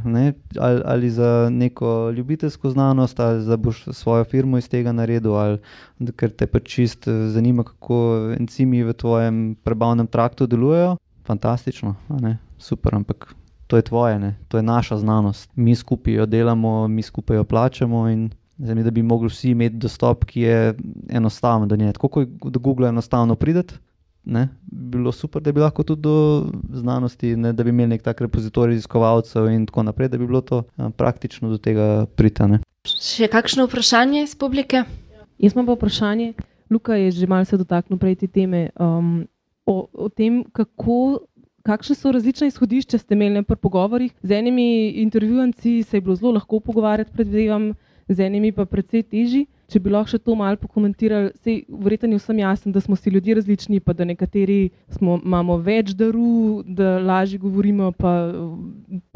ali, ali za neko ljubiteljsko znanost, ali da boš svojo firmo iz tega naredil, ali ker te pač čist eh, zanima, kako encimi v tvojem prebavnem traktu delujejo. Fantastično, super, ampak to je tvoje, ne? to je naša znanost. Mi skupaj jo delamo, mi skupaj jo plačamo in zemi, da bi mogli vsi imeti dostop, ki je enostaven do nje. Tako kot do Google enostavno prideti ne, bilo super, da bi lahko tudi do znanosti, ne, da bi imeli nek tak repozitorij raziskovalcev in tako naprej, da bi bilo to a, praktično do tega pritane. Še kakšno vprašanje iz publike? Jaz imam pa vprašanje, Luka je že malce dotaknil prej te teme, um, o, o tem, kako. Kakšne so različne izhodišče, ste imeli pri pogovorih? Z enimi intervjuvanci se je bilo zelo lahko pogovarjati, predvidevam, z enimi pa precej težji. Če bi lahko še to malo pokomentirali, se verjetno je vsem jasno, da smo si ljudje različni, pa da nekateri smo, imamo več daru, da lažje govorimo, pa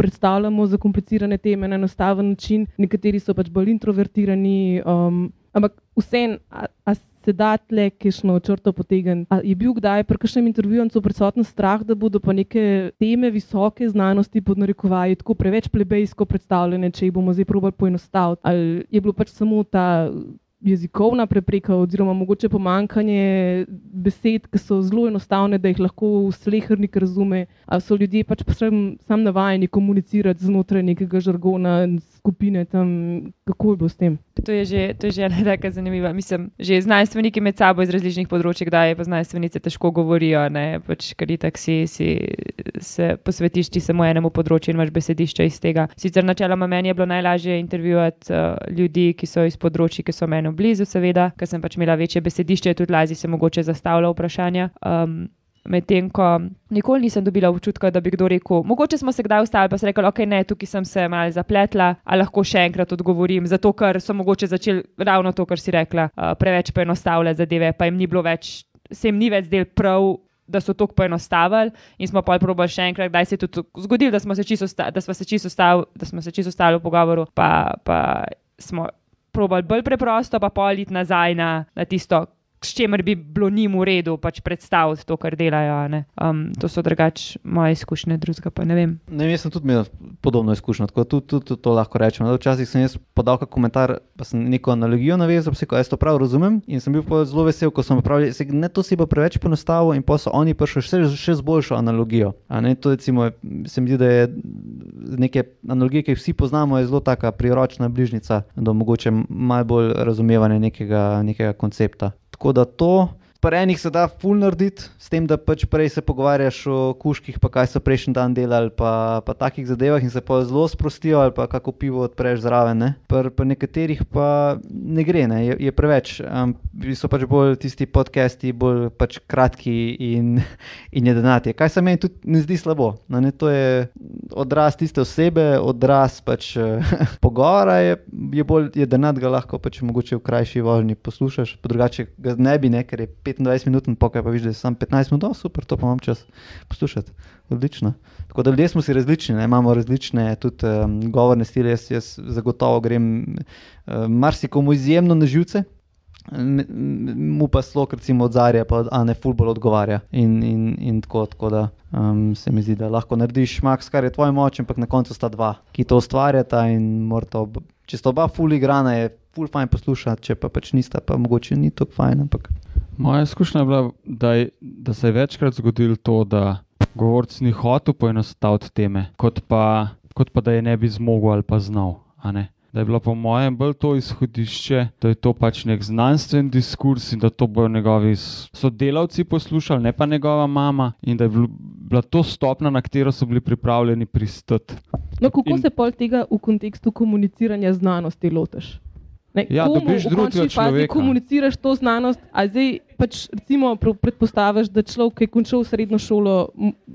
predstavljamo zakomplicirane teme na enostaven način, nekateri so pač bolj introvertirani. Um, ampak vseeno, se da tle, kišno črto potegniti. Je bil kdaj pri kakšnem intervjuju prisoten strah, da bodo pa neke teme visoke znanosti pod narekovaji tako preveč plebejsko predstavljene, če jih bomo zdaj probali poenostaviti? Ali je bilo pač samo ta jezikovna prepreka, oziroma mogoče pomankanje besed, ki so zelo enostavne, da jih lahko slehrnik razume, ali so ljudje pač sam navajeni komunicirati znotraj nekega žargona, skupine tam, kako je bilo s tem? To je že, to je že ena taka zanimiva. Mislim, že znanstveniki med sabo iz različnih področji, kdaj pa znanstvenice težko govorijo, ne, pač kar je tak si, si se posvetiš ti samo enemu področju in imaš besedišče iz tega. Sicer načeloma meni je bilo najlažje intervjuvati uh, ljudi, ki so iz področji, ki so meni blizu, seveda, ker sem pač imela večje besedišče, tudi lažje se mogoče zastavlja vprašanja. Um, medtem ko nikoli nisem dobila občutka, da bi kdo rekel, mogoče smo se kdaj ustavili, pa sem rekla, ok, ne, tukaj sem se mal zapletla, a lahko še enkrat odgovorim, zato ker so mogoče začeli ravno to, kar si rekla, uh, preveč poenostavljati zadeve, pa jim ni bilo več, se jim ni več del prav. Da so to poenostavili, in smo pa probali še enkrat, kdaj se je tudi zgodilo, da smo se čisto ustavili v pogovoru, pa, pa smo probali bolj preprosto, pa politi nazaj na, na tisto, s čimer bi bilo njim v redu pač predstaviti to, kar delajo. Um, to so drugače moje izkušnje, drugega pa ne vem. Ne, jaz sem tudi imel podobno izkušnjo, tako da tudi, tudi, tudi to lahko rečem. Včasih sem jaz podal komentar, pa sem neko analogijo navezal, pa se ko jaz to prav razumem in sem bil zelo vesel, ko sem pravil, da ne to si bo preveč poenostavil in pa so oni prišli še, še z boljšo analogijo. Ne, to recimo, se mi zdi, da je neke analogije, ki jih vsi poznamo, zelo taka priročna bližnica do mogoče malo bolj razumevanja nekega, nekega koncepta. Tako da to, pri enih se da ful narediti, s tem, da pač prej se pogovarjaš o kuških, pa kaj so prejšnji dan delali, pa, pa takih zadevah in se pa zelo sprostijo, ali pa kako pivo odpreš zraven. Pri pa nekaterih pa ne gre, ne? Je, je preveč. Um, so pač bolj tisti podcasti, bolj pač kratki in, (laughs) in jedenati. Kaj se meni tudi ne zdi slabo. No, ne? To je odraz tiste osebe, odraz pač (laughs) pogovora je, je bolj jedenat, ga lahko pač mogoče v krajši vožnji poslušaš, drugače ga ne bi, ne? ker je 25 minut, pokaj pa vidiš, da je samo 15 minut, oh, super, to pa imam čas poslušati. Odlično. Tako da ljudje smo si različni, ne? imamo različne tudi um, govorne stile. Jaz, jaz zagotovo grem uh, marsikomu izjemno na živce. Mu pa slo, recimo od Zarja, pa a ne fulbol odgovarja. In, in, in tako, tako da um, se mi zdi, da lahko narediš maks, kar je tvoj moč, ampak na koncu sta dva, ki to ustvarjata in morata, ob... če sta oba ful igrana, je ful fajn poslušati, če pa pač nista, pa mogoče ni tako fajn. Ampak... Moja izkušnja je bila, da, je, da se je večkrat zgodilo to, da govorc ni hotel poenostaviti teme, kot pa, kot pa da je ne bi zmogel ali pa znal. Da je bilo po mojem bolj to izhodišče, da je to pač nek znanstven diskurs in da to bodo njegovi sodelavci poslušali, ne pa njegova mama, in da je bila to stopna, na katero so bili pripravljeni pristati. No, kako in, se pol tega v kontekstu komuniciranja znanosti lotiš? Ne, ja, dobiš drugega človeka. Komuniciraš to znanost, a zdaj pač recimo predpostaviš, da človek, ki je končal srednjo šolo,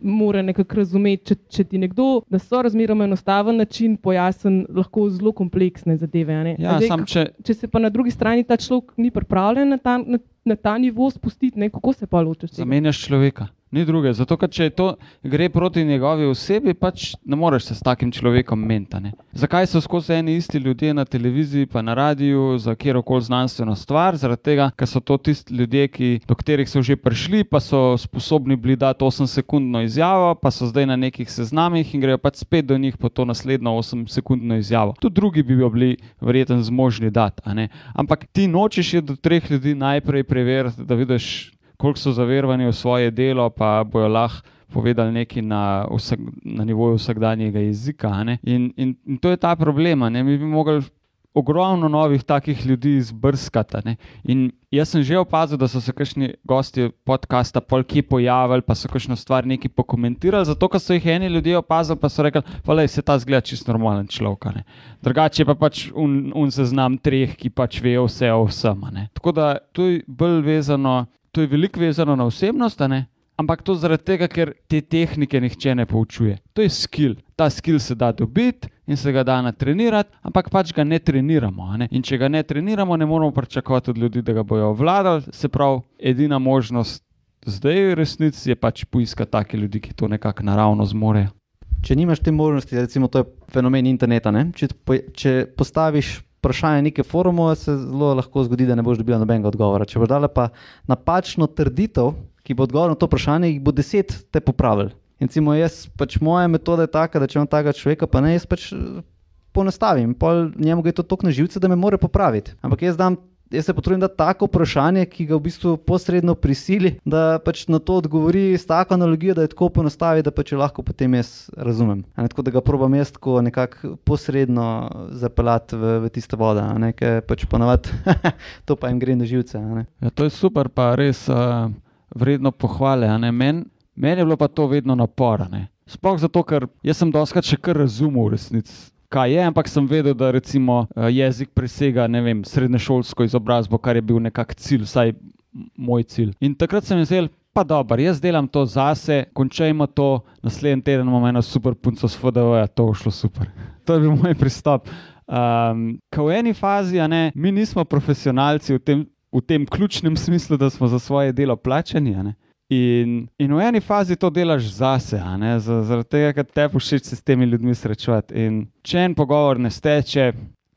mora nekako razumeti, če, če ti nekdo na so razmeroma enostaven način pojasni lahko zelo kompleksne zadeve. Ja, zdaj, če... če se pa na drugi strani ta človek ni pripravljen na ta, na, na ta nivo spustiti, ne, kako se pa ločiš? Zamenjaš človeka. Ni druge. Zato, ker če to gre proti njegovi osebi, pač ne moreš se s takim človekom mentati. Zakaj so skozi eni isti ljudje na televiziji, pa na radiju, za kjerkoli znanstveno stvar? Zaradi tega, ker so to tisti ljudje, ki, do katerih so že prišli, pa so sposobni bili dati 8-sekundno izjavo, pa so zdaj na nekih seznamih in grejo pač spet do njih po to naslednjo 8-sekundno izjavo. Tudi drugi bi bili verjetno zmožni dati. Ampak ti nočeš je do treh ljudi najprej preveriti, da vidiš koliko so zavervani v svoje delo, pa bojo lahko povedali nekaj na, vsak, na nivoju vsakdanjega jezika. In, in, in to je ta problem. Ne? Mi bi mogli ogromno novih takih ljudi izbrskati. In jaz sem že opazil, da so se kakšni gosti podcasta polki pojavili, pa so kakšno stvar neki pokomentirali, zato ker so jih eni ljudje opazili, pa so rekli, da se ta zgleda čist normalen človek. Drugače pa pač un, un seznam treh, ki pač vejo vse o vsem. Tako da to je bolj vezano to je veliko vezano na osebnost, ampak to zaradi tega, ker te tehnike nihče ne poučuje. To je skill. Ta skill se da dobiti in se ga da natrenirati, ampak pač ga ne treniramo. Ne? In če ga ne treniramo, ne moramo pričakovati od ljudi, da ga bojo obvladali. Se pravi, edina možnost zdaj v resnici je pač poiskati take ljudi, ki to nekako naravno zmorejo. Če nimaš te možnosti, recimo to je fenomen interneta, če, če postaviš vprašanje neke forumu, se zelo lahko zgodi, da ne boš dobil nobenega odgovora. Če boš dal pa napačno trditev, ki bo odgovorila na to vprašanje, jih bo deset te popravil. In recimo, jaz pač moja metoda je taka, da če imam takega človeka, pa ne jaz pač eh, ponastavim, pol njemu gre to tok na živce, da me more popraviti. Ampak jaz dam jaz se potrudim, da tako vprašanje, ki ga v bistvu posredno prisili, da pač na to odgovori s tako analogijo, da je tako ponostavi, da pač lahko potem jaz razumem. Ne, tako da ga probam jaz tako nekako posredno zapeljati v, v tiste vode, ker pač ponovadi (laughs) to pa jim gre na živce. Ja, to je super, pa res uh, vredno pohvale. Meni men je bilo pa to vedno naporno. Sploh zato, ker jaz sem doskrat še kar razumel v resnici kaj je, ampak sem vedel, da recimo eh, jezik presega vem, srednješolsko izobrazbo, kar je bil nekak cilj, vsaj moj cilj. In takrat sem rekel, pa dobro, jaz delam to zase, končajmo to, naslednji teden imamo eno super punco s FDV, to bo šlo super. (laughs) To je bil moj pristop. Um, Ko v eni fazi, ne, mi nismo profesionalci v tem, v tem ključnem smislu, da smo za svoje delo plačani. In, in v eni fazi to delaš zase, zaradi tega, ker te všeč se s temi ljudmi srečevati. In če en pogovor ne steče,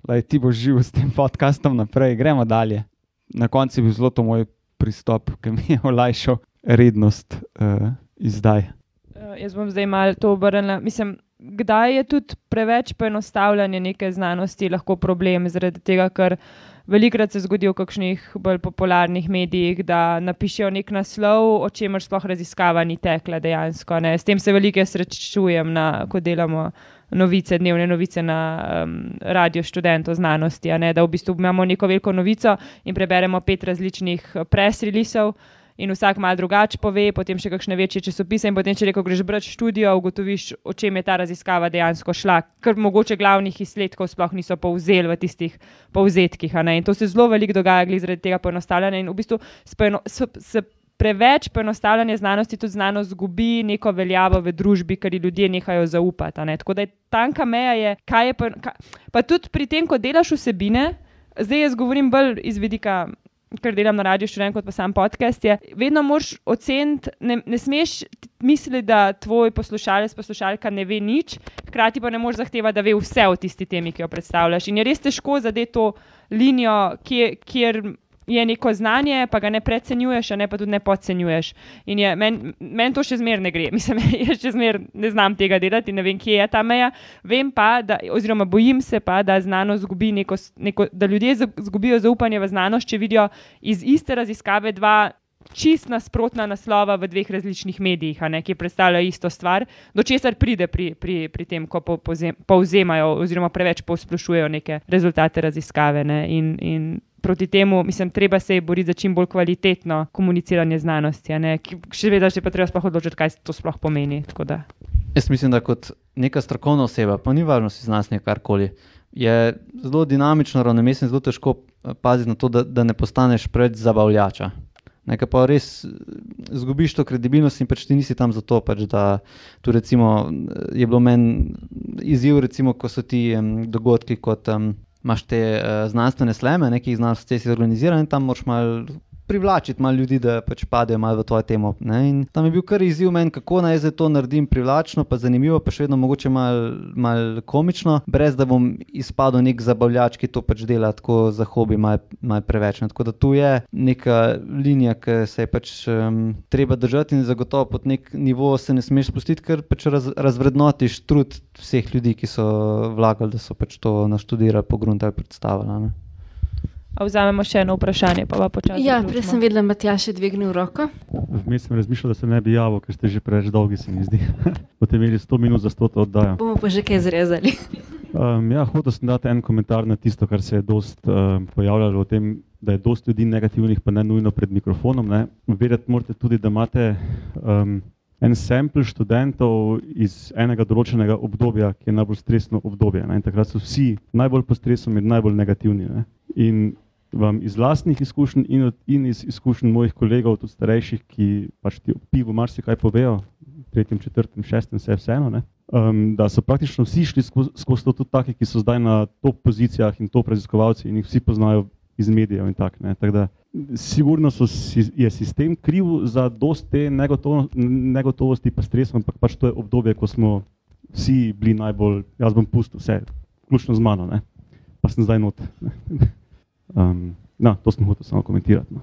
da ti boš živel s tem podcastom naprej, gremo dalje. Na koncu je bil zelo to moj pristop, ki mi je olajšal rednost uh, izdaj. Uh, jaz bom zdaj malo to obrnila. Mislim, kdaj je tudi preveč poenostavljanje neke znanosti lahko problem, zaradi tega, ker velikrat se zgodi v kakšnih bolj popularnih medijih, da napišejo nek naslov, o čemer sploh raziskava ni tekla dejansko. Ne. S tem se veliko srečujem, na, ko delamo novice, dnevne novice na um, radio študentov znanosti, ne, da v bistvu imamo neko veliko novico in preberemo pet različnih press releaseov in vsak malo drugače pove, potem še kakšne večje časopise in potem, če reko greš brati študijo, ugotoviš, o čem je ta raziskava dejansko šla, ker mogoče glavnih izsledkov sploh niso povzeli v tistih povzetkih. In to se zelo veliko dogaja glih zaradi tega poenostavljanja in v bistvu s poeno- s- s preveč poenostavljanja znanosti tudi znanost izgubi neko veljavo v družbi, ker ljudje nehajo zaupati. ne. Tako da je tanka meja, je, kaj je pa, kaj, pa tudi pri tem, ko delaš vsebine, zdaj jaz govorim bolj iz vidika. Ker delam na radiju študent, kot pa sam podcast, je vedno moraš oceniti, ne, ne smeš misliti, da tvoj poslušalec, poslušalka ne ve nič, hkrati pa ne moreš zahtevati, da ve vse o tisti temi, ki jo predstavljaš. In je res težko zadeti to linijo, kje, kjer je neko znanje, pa ga ne precenjuješ, ne pa tudi ne podcenjuješ. In meni men to še zmeraj ne gre. (laughs) Mislim, jaz še zmeraj ne znam tega delati ne vem, kje je ta meja. Vem pa, da, oziroma bojim se pa, da znanost zgubi neko, neko, da ljudje za- zgubijo zaupanje v znanost, če vidijo iz iste raziskave dva čist nasprotna naslova v dveh različnih medijih, ne, ki predstavljajo isto stvar, do česar pride pri, pri, pri tem, ko po- povzem- povzemajo oziroma preveč posplošujejo neke rezultate raziskave. Ne, in, in proti temu, mislim, treba se je boriti za čim bolj kvalitetno komuniciranje znanosti, še vedno je pa treba sploh odločiti, kaj to sploh pomeni. Jaz mislim, da kot neka strokovna oseba, pa ni važno, si znanstvenik karkoli, je zelo dinamično, ravnomesno in zelo težko eh, paziti na to, da, da ne postaneš preveč zabavljača. Nekaj pa res eh, izgubiš to kredibilnost in pač ti nisi tam zato, pač, da tu recimo eh, je bilo meni izziv, recimo, ko so ti um, dogodki kot um, imaš te uh, znanstvene sleme, nekih znanstvene si organiziran in tam moraš malo privlačiti malo ljudi, da pač padejo malo v tvojo temo. Ne? In tam je bil kar izziv meni, kako naj zdaj to naredim privlačno, pa zanimivo, pa še vedno mogoče malo mal komično, brez da bom izpadel nek zabavljač, ki to pač dela tako za hobi, malo mal preveč. Ne? Tako da tu je neka linija, ki se je pač um, treba držati in zagotovo pod nek nivo se ne smeš spustiti, ker pač raz, razvrednotiš trud vseh ljudi, ki so vlagali, da so pač to naštudirali, pogruntali, predstavili. ne. A vzamemo še eno vprašanje, pa pa počasi. Ja, prej sem videla, da Matjaš je dvignil roko. Vmes sem razmišljal, da se ne bi javil, ker ste že preveč dolgi, se mi zdi. (laughs) Boste imeli 100 minut za 100 oddajo. Bomo pa že kaj zrezali. Um, ja, hotel sem dati en komentar na tisto, kar se je dost um, pojavljalo o tem, da je dost ljudi negativnih, pa ne nujno pred mikrofonom. Ne. Vedeti morate tudi, da imate um, en sample študentov iz enega določenega obdobja, ki je najbolj stresno obdobje. Ne. In takrat so vsi najbolj pod stresom in najbolj negativni. Ne. In vam iz lastnih izkušenj in, od, in iz izkušenj mojih kolegov, tudi starejših, ki pač ti o pivu marsikaj povejo, tretjem, četrtem, šestem, vse vseeno, ne, um, da so praktično vsi šli skozi, skozi to, tudi taki, ki so zdaj na top pozicijah in top raziskovalci in jih vsi poznajo iz medijev in tako. ne. Tako da sigurno so, je sistem kriv za dost te negotovo, negotovosti pa stresa, ampak pač to je obdobje, ko smo vsi bili najbolj, jaz bom pustil vse, vključno z mano, ne. pa sem zdaj not. ne. (laughs) Um, no, to sem hotel samo komentirati. No.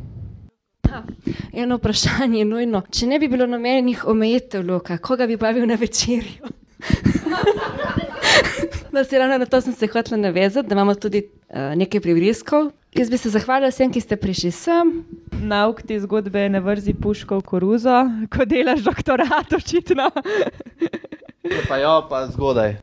Eno vprašanje je nujno. Če ne bi bilo nobenih omejitev, Luka, koga bi vabil na večerjo? (laughs) da se ravno na to sem se hotela navezati, da imamo tudi uh, nekaj privriskov. Jaz bi se zahvalila vsem, ki ste prišli sem. Nauk te zgodbe ne vrzi puško v koruzo, ko delaš doktorat, očitno. Pa jo, pa zgodaj.